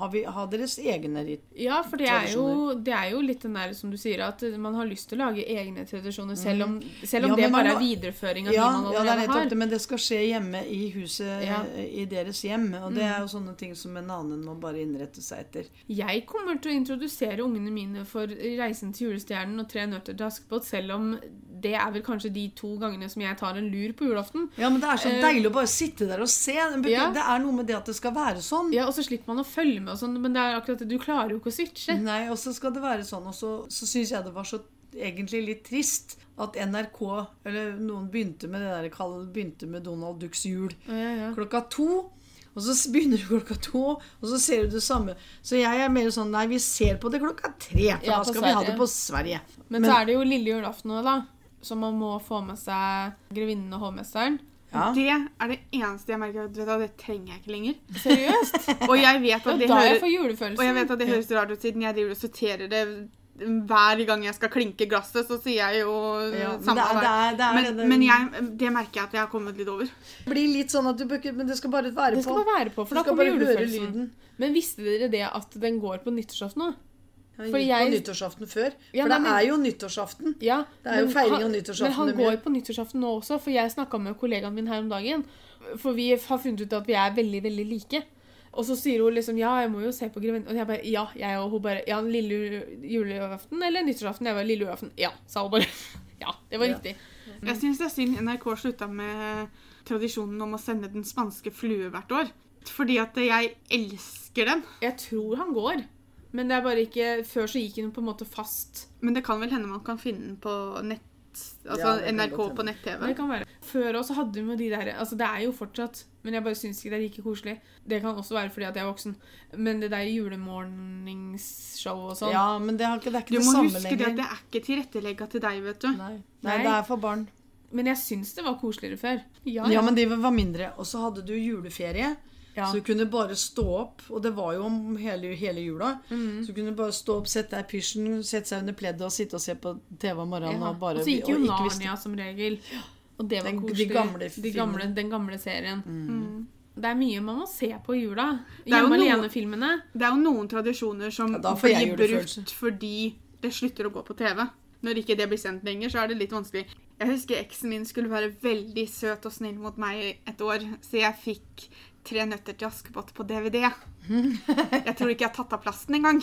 ha, vi, ha deres egne tradisjoner. Ja, for det er, jo, det er jo litt den der som du sier, at man har lyst til å lage egne tradisjoner, selv om, selv om Ja, det bare man- er videreføring av Ja, de man ja, det er allerede har. det, men det skal skje hjemme i huset, Ja. i deres hjem. Og det er jo sånne ting som en annen må bare innrette seg etter. Jeg kommer til å introdusere ungene mine for Reisen til julestjernen og Tre nøtter til Askepott, selv om det er vel kanskje de to gangene som jeg tar en lur på julaften. Ja, men det er så uh, deilig å bare sitte der og se. Det Ja. er noe med det at det skal være sånn. Ja, Og så slipper man å følge med, og sånn, men det er akkurat det, du klarer jo ikke å switche. Nei, og så skal det være sånn. Og så, så syns jeg det var så egentlig litt trist at NRK, eller noen begynte med det der begynte med Donald Ducks jul ja, ja. klokka to. Og så begynner du klokka to, og så ser du det samme. Så jeg er mer sånn Nei, vi ser på det klokka tre, for Ja, da skal skal vi ha det på Sverige. Men, så er det jo lille julaften nå, da. Så man må få med seg grevinnen og hovmesteren. Ja. Det er det eneste jeg merker at vet du, det trenger jeg ikke lenger. Seriøst? Og jeg vet at det, hører, jeg og jeg vet at det høres rart ut siden jeg driver og sorterer det hver gang jeg skal klinke glasset, så sier jeg jo Ja, samme det er- det er- det er men, men jeg, det merker jeg at jeg har kommet litt over. Det blir litt sånn at du bør Men det skal bare være Det skal på. bare være på, for Du da kommer julefølelsen. Men visste dere det at den går på nyttårsaften nå? Jeg Fordi gikk på nyttårsaften før. Ja, For nei, det er jo nyttårsaften. Ja, Det er jo men feiring han- av nyttårsaften Men han det går på nyttårsaften nå også, for jeg snakka med kollegaen min her om dagen. For vi har funnet ut at vi er veldig, veldig like. Og så sier hun liksom ja, jeg må jo se på Grevinnen. Og jeg bare ja, jeg og hun bare ja, lille julaften eller nyttårsaften? Jeg bare lille julaften. Ja, sa hun bare. Ja, det var Ja. riktig. Jeg syns det er synd NRK slutta med tradisjonen om å sende Den spanske flue hvert år. Fordi at jeg elsker den. Jeg tror han går. Men det er bare ikke Før så gikk han på en måte fast. Men det kan vel hende man kan finne den på nett Altså Ja, NRK på nett-TV. Det kan være. Før også hadde vi med de der Altså, det er jo fortsatt Men jeg bare syns ikke det er like koselig. Det kan også være fordi at jeg er voksen. Men det der julemorningsshow og sånn Ja, men det, er ikke, det er ikke Du det må samme huske det lenger. at det er ikke tilrettelegga til deg, vet du. Nei. Nei, Nei. det er for barn. Men jeg syns det var koseligere før. Ja, Ja, men de var mindre. Og så hadde du juleferie. Ja. Så du kunne bare stå opp, og det var jo om hele, hele jula. Mm. Så du kunne bare stå opp, sette deg i pysjen, sette seg under pleddet og sitte og se på TV om morgenen. Ja. Og bare, og så gikk jo Narnia som regel. Og det var Den- de koselig. gamle de gamle, den gamle serien. Mm. Det er mye man må se på i jula. Hjemme alene-filmene. Det er jo noen tradisjoner som Ja, blir brutt fordi det slutter å gå på TV. Når ikke det blir sendt lenger, så er det litt vanskelig. Jeg husker eksen min skulle være veldig søt og snill mot meg et år, så jeg fikk Tre nøtter til Askepott på DVD. Jeg tror ikke jeg har tatt av plasten engang.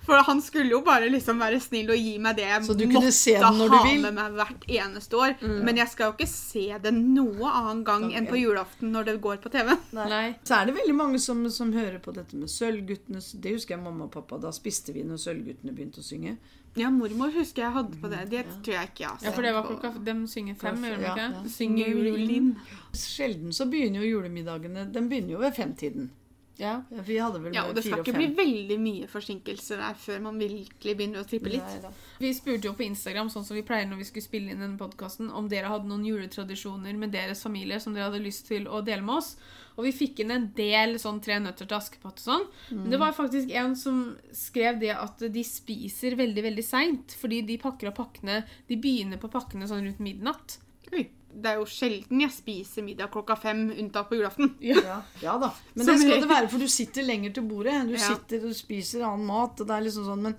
For han skulle jo bare liksom være snill og gi meg det jeg Så du kunne se den når ha du vil? med meg hvert eneste år. Men jeg skal jo ikke se det noe annen gang enn på julaften når det går på TV. Nei. Så er det veldig mange som, som hører på dette med Sølvguttene. Det husker jeg mamma og pappa. Da spiste vi når Sølvguttene begynte å synge. Ja, mormor husker jeg hadde på det. Det tror jeg ikke jeg har sett. Ja, for det var klokka De synger fem, gjør de ikke? ja. Synger julin. Sjelden så begynner jo julemiddagene De begynner jo ved femtiden. Ja. Ja, for vi hadde vel Ja, og det skal ikke bli veldig mye forsinkelser der før man virkelig begynner å trippe litt. Neida. Vi spurte jo på Instagram, sånn som vi pleier når vi skulle spille inn denne podkasten, om dere hadde noen juletradisjoner med deres familie som dere hadde lyst til å dele med oss. Og vi fikk inn en del sånn Tre nøtter til Askepott og sånn. Men det var faktisk en som skrev det at de spiser veldig, veldig seint. Fordi de pakker opp pakkene De begynner på pakkene sånn rundt midnatt. Oi. Det er jo sjelden jeg spiser middag klokka fem, unntatt på julaften. Ja, ja da. Men det skal det være, for du sitter lenger til bordet. Du Ja. sitter og spiser annen mat. og det er liksom sånn, Men,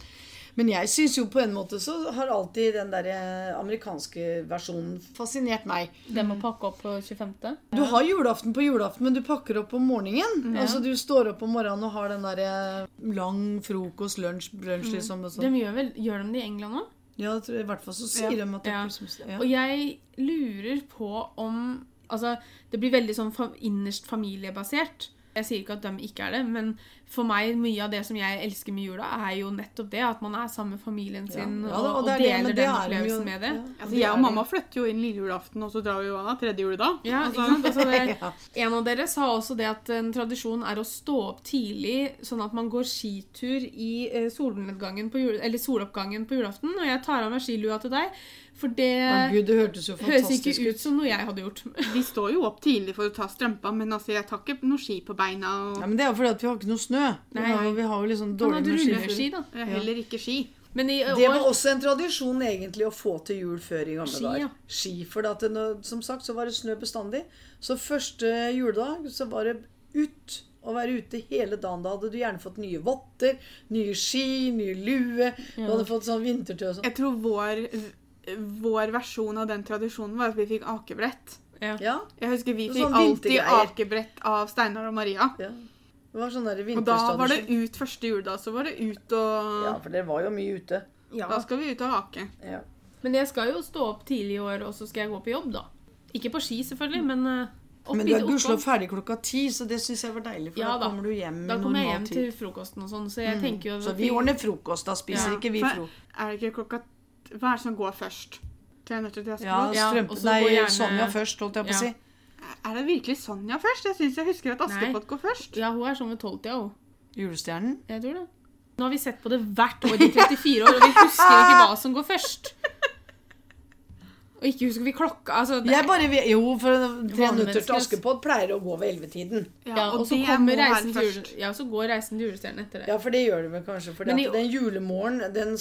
men jeg syns jo på en måte så har alltid den der eh, amerikanske versjonen fascinert meg. Det med å pakke opp på 25. Du har julaften på julaften, men du pakker opp om morgenen. Mm. Altså Du står opp om morgenen og har den der eh, lang frokost, lunsj, brunsj liksom. Og De sånn. gjør, vel, gjør de det i England òg? Ja, tror, I hvert fall så sier de at det er liksom, ja. Og jeg lurer på om Altså, det blir veldig sånn innerst familiebasert. Jeg sier ikke at de ikke er det, men for meg, mye av det som jeg elsker med jula, er jo nettopp det. At man er sammen med familien sin Ja, og, da, og, det er det, deler det den jo- opplevelsen med det. ja, Altså, jeg og mamma flytter jo inn lille julaften, og så drar vi jo av tredje juledag. Ja, Altså. Altså, det, en av dere sa også det at en tradisjon er å stå opp tidlig, sånn at man går skitur i eh, solnedgangen på jul, eller soloppgangen på julaften. Og jeg tar av meg skilua til deg, for det oh, Gud, det hørtes jo høres ikke ut som noe jeg hadde gjort. Vi står jo opp tidlig for å ta strømpa, men altså, jeg tar ikke noe ski på beina. Og Ja, men Det er jo fordi at vi har ikke noe snø. Vi har, vi har jo liksom Kan dårlig med ski. da. har heller ikke ski. Men i Det var også en tradisjon egentlig å få til jul før i gamle Ski, dager. ja. Ski, for at det, som sagt så var det snø bestandig. Så første juledag så var det ut. Å være ute hele dagen. Da hadde du gjerne fått nye votter, nye ski, nye lue. Du hadde fått sånn vintertøy og sånn. Jeg tror vår, vår versjon av den tradisjonen var at vi fikk akebrett. ja. Ja, Jeg husker vi Sånn fikk alltid akebrett av Steinar og Maria. ja. Det var sånn Og da var det ut første juledag, så var det ut og Ja, for det var jo mye ute. Da skal vi ut og ake. Ja. Men jeg skal jo stå opp tidlig i år, og så skal jeg gå på jobb, da. Ikke på ski, selvfølgelig, men uh, opp Men du er gudskjelov ferdig klokka ti, så det syns jeg var deilig. For Ja da da. kommer du hjem Da kommer jeg hjem til frokosten og sånn, så jeg tenker jo Så vi ordner frokost. Da spiser Ja. ikke vi frokost. Er det ikke klokka Hva er det som går først? Ja, Askepott? Ja, strømpe... Nei, Sonja først, holdt jeg på å Ja. si. Er det virkelig Sonja først? Jeg syns jeg husker at Askepott går først. Ja, hun er sånn ved tolvtida, hun. Julestjernen. Jeg tror det. Nå har vi sett på det hvert år i 34 år, og vi husker ikke hva som går først. Og ikke husker vi klokka. Altså, det, Jeg bare jo, for Tre minutter til Askepott pleier å gå ved ellevetiden. ja, og, så kommer reisen til jule, ja, så går reisen til julestjernen etter det. Ja, for det gjør det vel kanskje. For Men den julemorgenen, den,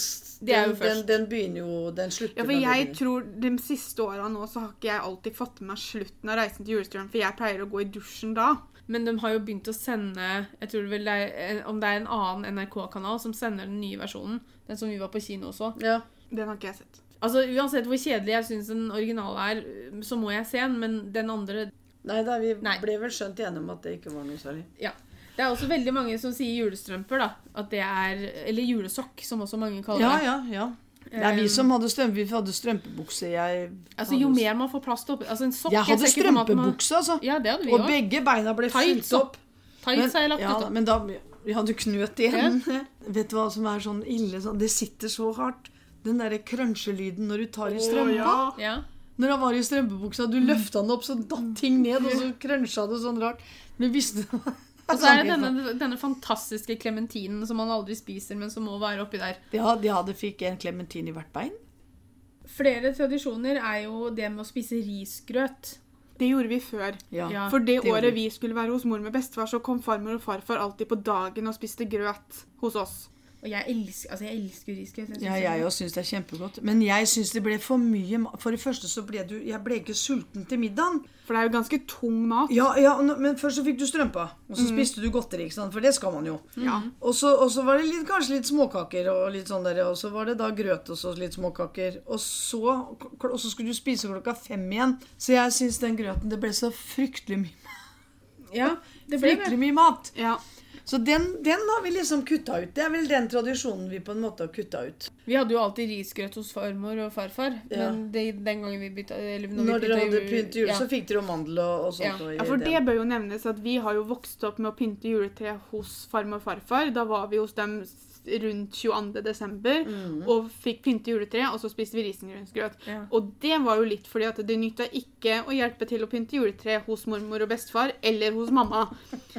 den, den, den begynner jo Den slutter Ja, for jeg tror De siste åra nå så har ikke jeg alltid fått med meg slutten av Reisen til julestjernen, for jeg pleier å gå i dusjen da. Men de har jo begynt å sende Jeg tror vel det er, Om det er en annen NRK-kanal som sender den nye versjonen. Den som vi var på kino også. Ja. Den har ikke jeg sett. Altså, Uansett hvor kjedelig jeg syns den originale er, så må jeg se den. Men den andre Nei da, vi Nei. ble vel skjønt enige om at det ikke var noe særlig. Ja. Det er også veldig mange som sier julestrømper, da. At det er Eller julesokk, som også mange kaller Ja, det. ja, ja. ja. Det er vi som hadde strømpe, vi hadde strømpebukse. Jeg Altså, jo mer man får plass til oppi Altså, en sokk Jeg hadde man- strømpebukse, altså. Ja, det hadde vi Og også. begge beina ble Tights fylt opp. Tights har jeg lagt ja, ut. men da Ja, du knøt igjen. Vet du hva som er sånn ille? Sånn, det sitter så hardt. Den derre krønsjelyden når du tar i strømpa. Oh, Ja. Når han var i strømpebuksa, du løfta den opp, så datt ting ned, og så krønsja det sånn rart. Men visste du Og så er det denne, denne fantastiske klementinen som man aldri spiser, men som må være oppi der. Ja, de hadde fikk en klementin i hvert bein. Flere tradisjoner er jo det med å spise risgrøt. Det gjorde vi før. Ja. Ja. For det, det året vi. vi skulle være hos mor med bestefar, så kom farmor og farfar alltid på dagen og spiste grøt hos oss. Og jeg elsker, altså jeg elsker risgrøt. Jeg Ja, jeg òg syns det er kjempegodt. Men jeg syns det ble for mye For det første så ble du Jeg ble ikke sulten til middagen. For det er jo ganske tung mat. Ja, ja, Men først så fikk du strømpa, og så spiste du godteri, ikke sant? for det skal man jo. Ja. Og så, og så var det litt, kanskje litt småkaker, og litt sånn der, og så var det da grøt og så litt småkaker. Og så, og så skulle du spise klokka fem igjen. Så jeg syns den grøten Det ble så fryktelig mye, Ja, det ble fryktelig mye mat. Ja. Så den, den har vi liksom kutta ut. Det er vel den tradisjonen vi på en måte har kutta ut. Vi hadde jo alltid risgrøt hos farmor og farfar. Ja. Men det, den gangen vi bytta eller når, Når vi dere hadde pynt jul, ja. så fikk dere jo mandel og, og sånt. Ja. og ja, for det bør jo nevnes at vi har jo vokst opp med å pynte juletre hos farmor og farfar. Da var vi hos dem rundt 22. desember Mm. og fikk pynte juletreet, og så spiste vi risengrynsgrøt. Ja. Og det var jo litt fordi at det nytta ikke å hjelpe til å pynte juletre hos mormor og bestefar eller hos mamma.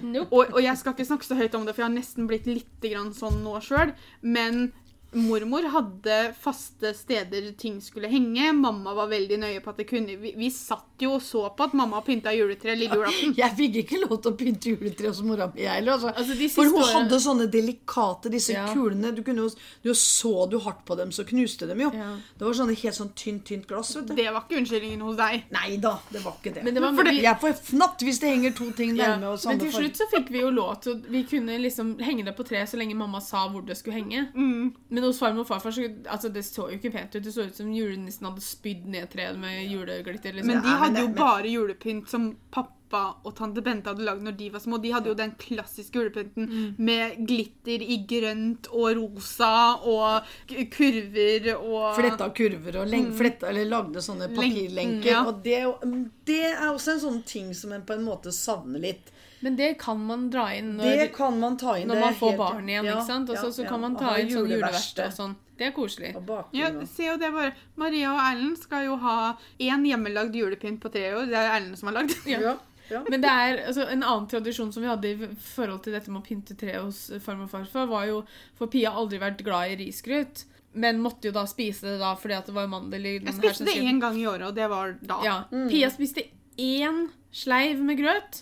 Nope. Og, og jeg skal ikke snakke så høyt om det, for jeg har nesten blitt litt grann sånn nå sjøl. Men mormor hadde faste steder ting skulle henge. Mamma var veldig nøye på at det kunne Vi, vi satt jo og så på at mamma pynta juletre lille julaften. Jeg fikk ikke lov til å pynte juletre hos mora mi, jeg heller. Altså. Altså, For hun hadde sånne delikate, disse Ja. kulene. Du, kunne du så du hardt på dem, så knuste dem jo. Ja. Det var sånne helt sånn tynt, tynt glass, vet du. Det var ikke unnskyldningen hos deg. Nei da, det var ikke det. Men det var- vi- Jeg får fnatt hvis det henger to ting nærme Ja. men til slutt så fikk vi jo lov til Vi kunne liksom henge det på treet så lenge mamma sa hvor det skulle henge. Mm. Men hos farmor og farfar så altså, det så jo ikke pent ut. Det så ut som julenissen hadde spydd ned treet med juleglitter. liksom. Men de hadde jo bare julepynt som pappa og tante Bente hadde lagd når de var små. De hadde jo den klassiske julepynten Mm. med glitter i grønt og rosa og kurver og Fletta kurver og leng, fletta, eller lagde sånne papirlenker. Lenken, papirlenker. ja. Og det, det er også en sånn ting som en på en måte savner litt. Men det kan man dra inn når, Det kan man ta inn. når det man får helt- barn igjen. ja, ikke sant? Og så, ja, så ja. kan man ta inn sånn juleverksted og sånn. Det er koselig. Og Ja, se jo det bare. Maria og Erlend skal jo ha én hjemmelagd julepynt på tre år. Det er Erlend som har lagd. Ja. Ja. Men det er altså, en annen tradisjon som vi hadde i forhold til dette med å pynte tre hos farmor og farfar, var jo For Pia har aldri vært glad i risgrøt, men måtte jo da spise det da fordi at det var mandel i den Jeg her spiste det sesongen. én gang i året, og det var da. Ja. Pia spiste én sleiv med grøt,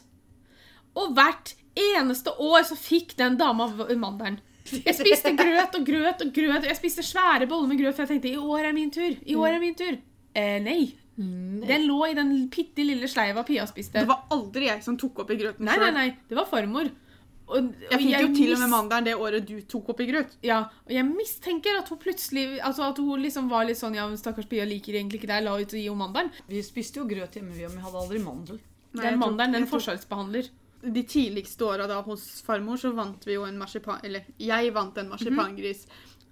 og hvert eneste år så fikk den dama mandelen. Jeg spiste grøt og grøt og grøt. Jeg spiste svære boller med grøt, for jeg tenkte i år er min tur. I år er min tur. Eh, nei. Den lå i den bitte lille sleiva Pia spiste. Det var aldri jeg som tok opp i grøten Nei, nei, nei. Det var farmor. Og, og Jeg fikk jo til og med mandelen det året du tok opp i grøt. Ja, og jeg mistenker at hun plutselig Altså at hun liksom var litt sånn Ja, stakkars Pia liker egentlig ikke deg, la ut og gi henne mandelen. Vi spiste jo grøt hjemme, vi, men vi hadde aldri mandel. Nei, Den mandelen, den jeg forskjellsbehandler. De tidligste åra da hos farmor, så vant vi jo en marsipan... Eller jeg vant en marsipangris.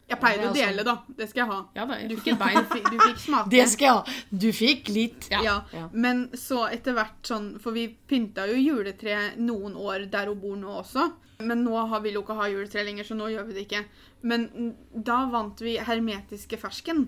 Jeg pleier å dele, da. Det skal jeg ha. Ja da, jeg Du fikk et bein. du fikk, du fikk smake. Det skal jeg ha. Du fikk litt. Ja. Ja. Men så etter hvert sånn For vi pynta jo juletre noen år der hun bor nå også. Men nå har vi ikke ha juletre lenger, så nå gjør vi det ikke. Men da vant vi hermetiske fersken.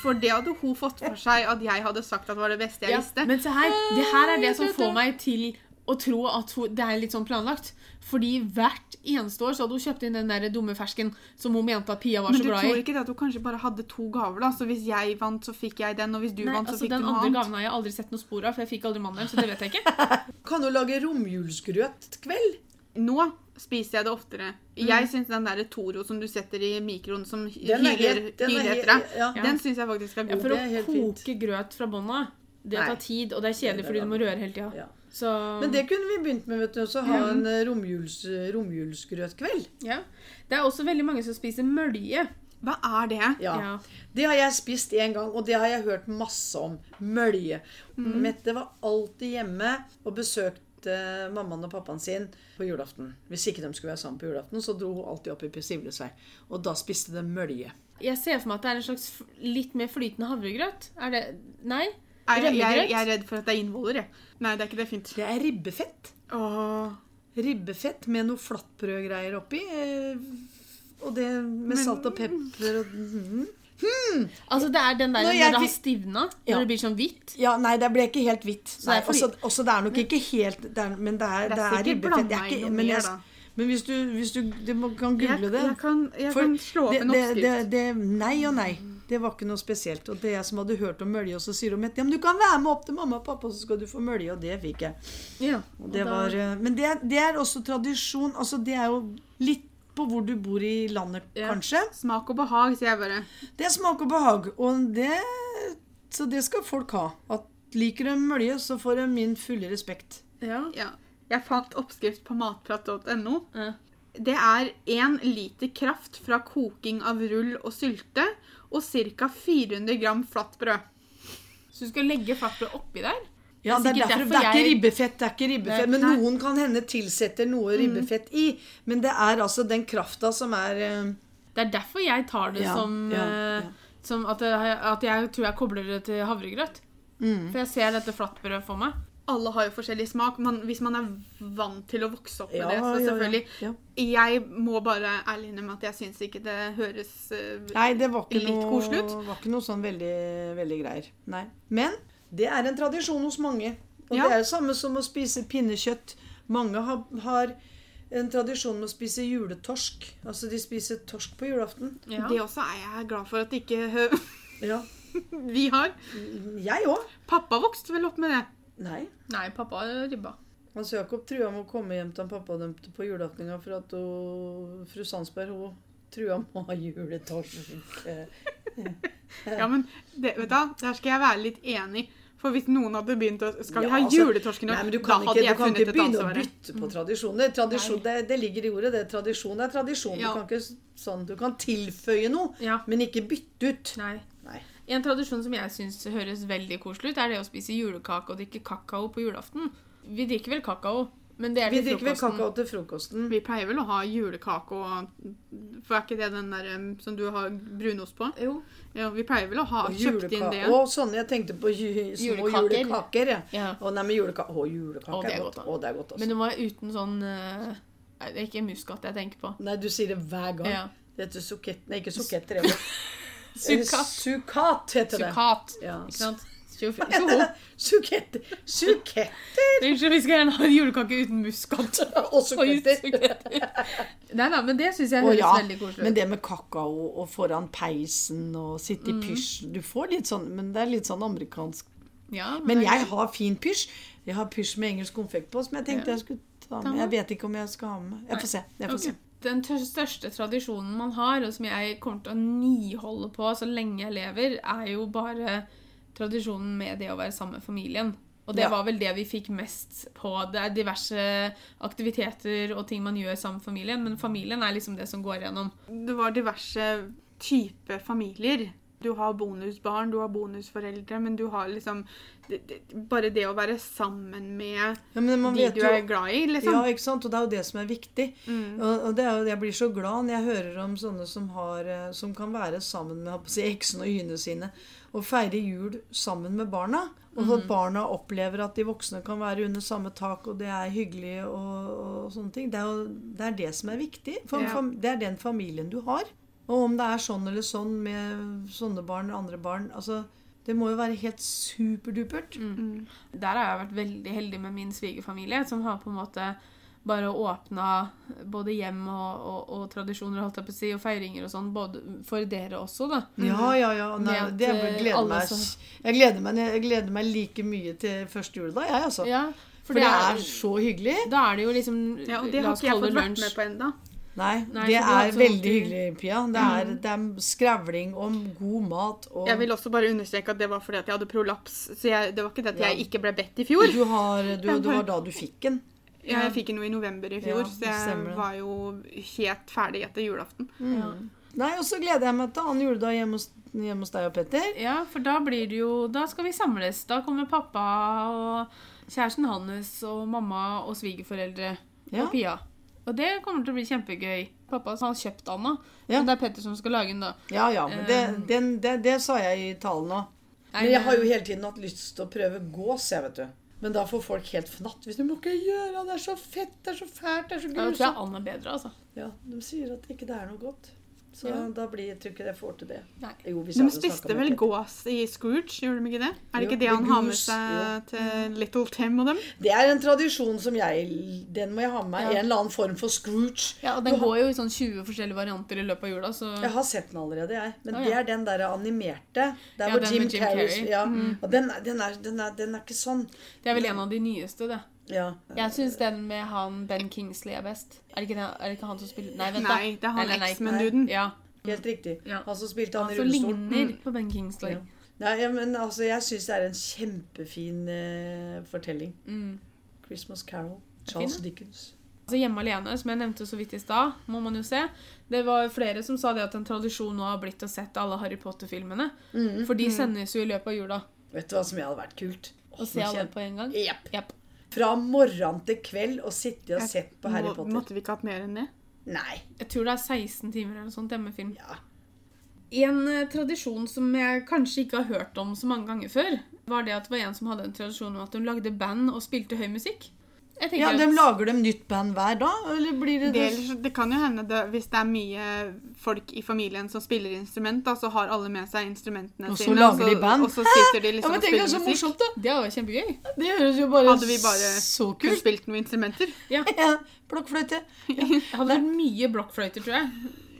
For det hadde hun fått for seg at jeg hadde sagt at var det beste jeg Ja, visste. men se her, det her er det som får meg til å tro at hun, det er litt sånn planlagt. Fordi hvert eneste år så hadde hun kjøpt inn den der dumme fersken som hun mente at Pia var så glad i. Men du tror ikke det at hun kanskje bare hadde to gaver, da? Så hvis jeg vant, så fikk jeg den, og hvis du Nei, vant, så altså fikk Den du noe andre gaven har jeg aldri sett noe spor av, for jeg fikk aldri mandelen. Så det vet jeg ikke. Kan hun lage romjulsgrøt kveld? Nå spiser jeg det oftere. Mm. Jeg syns den der Toro som du setter i mikroen som er hyler, den er etter deg, den syns jeg faktisk er Ja, god. for å koke fint. grøt fra bånn av, det tar tid, og det er kjedelig fordi du må røre hele tida. Ja. Så Men det kunne vi begynt med, vet du. Også ha en eh, romjuls, romjulsgrøtkveld. ja. Det er også veldig mange som spiser mølje. Hva er det? Ja. Ja. Det har jeg spist en gang, og det har jeg hørt masse om. Mølje. Mm. Mette var alltid hjemme og besøkte mammaen og pappaen sin på julaften. Hvis ikke de skulle være sammen på julaften, så dro hun alltid opp i Sivlesvei. Og da spiste de mølje. Jeg ser for meg at det er en slags litt mer flytende havregrøt. Er det Nei? Jeg, jeg, jeg er redd for at det er innvoller, jeg. Nei, det er ikke det fint. Det er ribbefett. Åh. Ribbefett med noe flatbrødgreier oppi. eh, Og det med salt og pepper og mhm. Altså det er den der Når når, jeg det har stivna, Ja. når det blir sånn hvitt. Ja, nei, det ble ikke helt hvitt. Nei, også, også det er nok ikke helt det er, Men det er, Det det er ribbefett. Det er ikke, men, jeg, men hvis du, hvis du, du må, kan Jeg, google det jeg kan, jeg kan slå opp en oppskrift. det, det, nei og nei. Det var ikke noe spesielt. Og det jeg som hadde hørt om mølje, og så sier hun ja, men du kan være med opp til mamma og pappa, så skal du få mølje. Og det fikk jeg. Ja. Og det var, eh, men det, det er også tradisjon. Altså, det er jo litt på hvor du bor i landet, Ja. kanskje. Smak og behag, sier jeg bare. Det er smak og behag. Og det, så det skal folk ha. At liker de mølje, så får de min fulle respekt. ja. Ja. Jeg fant oppskrift på matprat.no. Ja. Det er én liter kraft fra koking av rull og sylte og ca. 400 gram flatt brød. Så du skal legge flatbrød oppi der? Ja, det er, derfor, derfor det er ikke ribbefett, det er ikke ribbefett, men noen kan hende tilsetter noe ribbefett i. Men det er altså den krafta som er uh... Det er derfor jeg tar det Ja, som, ja, eh, ja. som at, jeg, at jeg tror jeg kobler det til havregrøt. Mm. For jeg ser dette flatbrødet for meg. Alle har jo forskjellig smak. Man, hvis man er vant til å vokse opp med Ja, det, så ja, ja. selvfølgelig. Ja. Jeg må bare ærlig innrømme at jeg syns ikke det høres eh, Nei, det var ikke Litt noe, koselig ut. var ikke noe sånn veldig, veldig greier. Nei. Men det er en tradisjon hos mange. Og Ja. det er det samme som å spise pinnekjøtt. Mange har, har en tradisjon med å spise juletorsk. Altså de spiser torsk på julaften. Ja. Det også er jeg glad for at ikke Ja. vi har. Jeg òg. Pappa vokste vel opp med det. Nei. Nei, pappa ribba. Hans Jakob trua med å komme hjem til han pappa dømte på julaften for at hun, fru Sandsberg hun trua med å ha juletorsk. Ja, men det, vet du, der skal jeg være litt enig. For hvis noen hadde begynt å Skal vi Ja, ha altså, juletorsken nå? Nei, men du Da kan hadde ikke, jeg du kan ikke begynne å bytte på tradisjoner. Tradisjon, det, det ligger i ordet. det. Tradisjon er tradisjon. Ja. Du kan ikke sånn, du kan tilføye noe, Ja. men ikke bytte ut. Nei. En tradisjon som jeg syns høres veldig koselig ut, er det å spise julekake og drikke kakao på julaften. Vi drikker vel kakao, men det er Vi til drikker vel kakao til frokosten. Vi pleier vel å ha julekake og For er ikke det den der som du har brunost på? Jo. Ja, vi pleier vel å ha Og kjøpt inn det. Å, sånne jeg tenkte på ju, små Julekaker. julekaker. ja. Ja. Og nei, men juleka Å, julekake Å, det er er godt. godt. Å, det er godt, også. Men det var uten sånn eh, det er ikke muskat jeg tenker på. Nei, du sier det hver gang. Ja. Det heter sukett Nei, ikke suketter. Sukkat. Sukat heter det. Sukat. Ja. Ikke sant? Tjoho. Suketter. Suketter Unnskyld, vi skal gjerne ha en julekake uten muskat. og suketter. Nei da, men det syns jeg høres ja, veldig koselig men det med kakao og foran peisen og sitte i pysj Du får litt sånn, men det er litt sånn amerikansk. Ja, Men er jeg har fin pysj. Jeg har pysj med engelsk konfekt på, som jeg tenkte jeg skulle ta med. Jeg vet ikke om jeg skal ha med. Jeg får se. Jeg får se. Den største tradisjonen man har, og som jeg kommer til å niholde på så lenge jeg lever, er jo bare tradisjonen med det å være sammen med familien. Og det Ja. var vel det vi fikk mest på. Det er diverse aktiviteter og ting man gjør sammen med familien, men familien er liksom det som går igjennom. Det var diverse typer familier. Du har bonusbarn, du har bonusforeldre, men du har liksom det, det, Bare det å være sammen med Ja, de du jo er glad i, liksom. Ja, ikke sant? Og det er jo det som er viktig. Mm. Og, og det er jeg blir så glad når jeg hører om sånne som, har, eh, som kan være sammen med si, eksene og hyene sine og feire jul sammen med barna. Og Mm. at barna opplever at de voksne kan være under samme tak, og det er hyggelig og, og sånne ting. Det er jo det, er det som er viktig. For, Ja. det er den familien du har. Og om det er sånn eller sånn med sånne barn og andre barn altså, Det må jo være helt superdupert. Mm. Der har jeg vært veldig heldig med min svigerfamilie, som har på en måte bare åpna både hjem og, og, og tradisjoner holdt jeg på å si, og feiringer og sånn, både for dere også, da. Ja, ja, ja. Nei, at, det jeg, gleder meg. Jeg gleder meg, jeg gleder meg like mye til første juledag, jeg, altså. Ja, For det er så hyggelig. Da er det jo liksom Ja, og det La har oss ikke jeg kalle fått det vært lunsj. med på ennå. Nei, Nei, det er veldig hyggelig, Pia. Det er, det er skravling om god mat og Jeg vil også bare understreke at det var fordi at jeg hadde prolaps. Så jeg, det var ikke det at jeg ikke ble bedt i fjor. du har, du, det var da du fikk den. Ja, jeg fikk noe i november i fjor, Ja, så jeg var jo helt ferdig etter julaften. Ja. Nei, og så gleder jeg meg til annen juledag hjemme hos, hjemme hos deg og Petter. ja, for da blir det jo Da skal vi samles. Da kommer pappa og kjæresten hans og mamma og svigerforeldre Ja. og Pia. Og det kommer til å bli kjempegøy. Pappa har kjøpt Anna, Ja. og det er Petter som skal lage den, da. Ja, ja, men det, den, det, det sa jeg i talen òg. Men jeg har jo hele tiden hatt lyst til å prøve gås, jeg, vet du. Men da får folk helt fnatt. Hvis du må ikke gjøre det, er så fett, det er så fælt, det er så Ja, Da tror jeg. Anna er bedre, altså. Ja, de sier at ikke det er noe godt. Så Ja. da blir jeg tror ikke jeg får til det. Nei. Jo, hvis De jeg spiste vel gås i Scrooge, gjorde de ikke det? Er det Jo, ikke det han har med seg seg til Little Tim og dem? Det er en tradisjon som jeg Den må jeg ha med meg. Ja. En eller annen form for Scrooge. Ja, og Du Den har- går jo i sånn 20 forskjellige varianter i løpet av jula, så Jeg har sett den allerede, jeg. Men Å, ja. det er den der animerte. Der Ja, hvor den Jim, med Jim Carrey Carrey. Mm. den, den, er, den, er, den er ikke sånn. det er vel en av de nyeste, det. Ja. Jeg syns den med han Ben Kingsley er best. Er det ikke, den, er det ikke han som spiller Nei, vent, da. Nei, det er han eksmennuden. Ja. Helt riktig. Ja. Han som spilte Han han i som ligner på Ben Kingsley. Ja. Nei, ja, men altså, jeg syns det er en kjempefin uh, fortelling. Mm. 'Christmas Carol'. Charles ja. Dickens. Altså Hjemme alene, som jeg nevnte så vidt i stad, må man jo se. Det var flere som sa det at en tradisjon nå har blitt å sette alle Harry Potter-filmene. Mm. For de sendes jo i løpet av jula. Vet du hva som hadde vært kult? Å se alle på en gang. Yep. Japp. Fra morgen til kveld og sitte og sett på Harry Må, Potter. måtte vi ikke hatt mer enn det? Nei. Jeg tror det er 16 timer eller noe sånt hjemmefilm. Ja. En eh, tradisjon som jeg kanskje ikke har hørt om så mange ganger før, var det at det var en som hadde en tradisjon om at hun lagde band og spilte høy musikk. Ja, de Lager de nytt band hver dag, eller blir det Det, det? det kan jo hende det, hvis det er mye folk i familien som spiller instrument, da, så har alle med seg instrumentene Og så sine. lager de band. Og så sitter de Ja, liksom men og tenk spiller deg så musikk. morsomt, da! Det var jo kjempegøy. Det høres jo bare Hadde vi bare så kult spilt noen instrumenter. Ja. Ja, blokkfløyte. Det hadde vært mye blokkfløyter, tror jeg.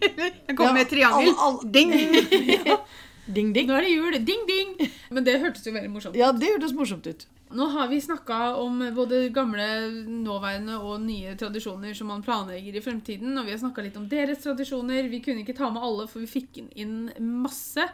Jeg kommer Ja, med triangel. All, all, Ding! Ding, ding. Nå er det jul! Ding, ding! Men det hørtes jo veldig morsomt ut. Ja, det hørtes morsomt ut. Nå har vi snakka om både gamle, nåværende og nye tradisjoner som man planlegger i fremtiden. Og vi har snakka litt om deres tradisjoner. Vi kunne ikke ta med alle, for vi fikk inn masse.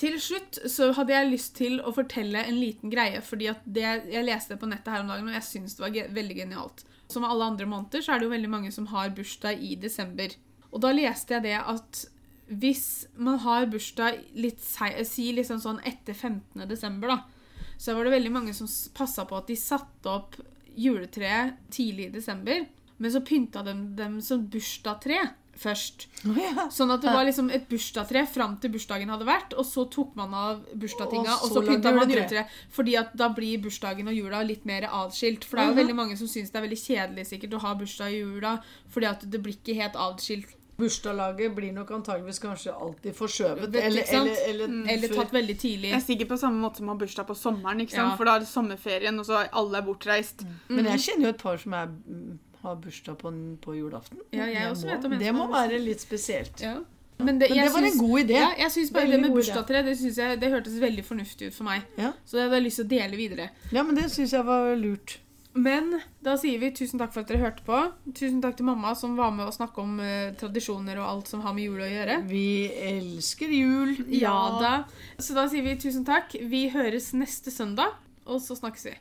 Til slutt så hadde jeg lyst til å fortelle en liten greie, fordi at det, jeg leste på nettet her om dagen, og jeg syns det var ge veldig genialt. Som alle andre måneder så er det jo veldig mange som har bursdag i desember. Og da leste jeg det at hvis man har bursdag litt si liksom sånn etter 15. desember, da, så var det veldig mange som passa på at de satte opp juletreet tidlig i desember, men så pynta de dem som bursdagstre først. Ja. Sånn at det var liksom et bursdagstre fram til bursdagen hadde vært, og så tok man av bursdagstinga, Og og så pynta man juletre. juletre. Fordi at da blir bursdagen og jula litt mer atskilt. For det er jo veldig mange som syns det er veldig kjedelig sikkert å ha bursdag i jula, fordi at det blir ikke helt atskilt. Bursdagslaget blir nok antageligvis kanskje alltid forskjøvet. Vet, Eller, eller, eller, mm. Eller tatt veldig tidlig. Jeg er sikker på samme måte som å ha bursdag på sommeren, ikke sant? Ja. for da er det sommerferien, og så er alle bortreist. Men jeg kjenner jo et par som er, mm, har bursdag på, på julaften. Ja, jeg det også må, vet om en det må være litt spesielt. Ja. Men det, Men det var en god idé. Ja, jeg synes bare det med bursdagstre det, jeg, det hørtes veldig fornuftig ut for meg. Ja. Så det hadde jeg lyst til å dele videre. Ja, men det syns jeg var lurt. Men da sier vi tusen takk for at dere hørte på. Tusen takk til mamma som var med å snakke om eh, tradisjoner og alt som har med jul å gjøre. Vi elsker jul. Ja da. Så da sier vi tusen takk. Vi høres neste søndag, og så snakkes vi.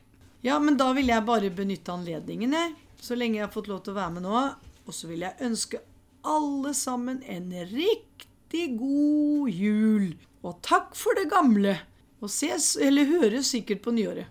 Ja, men da vil jeg bare benytte anledningen, jeg. Så lenge jeg har fått lov til å være med nå. Og så vil jeg ønske alle sammen en riktig god jul. Og takk for det gamle. Og ses, eller høres sikkert på nyåret.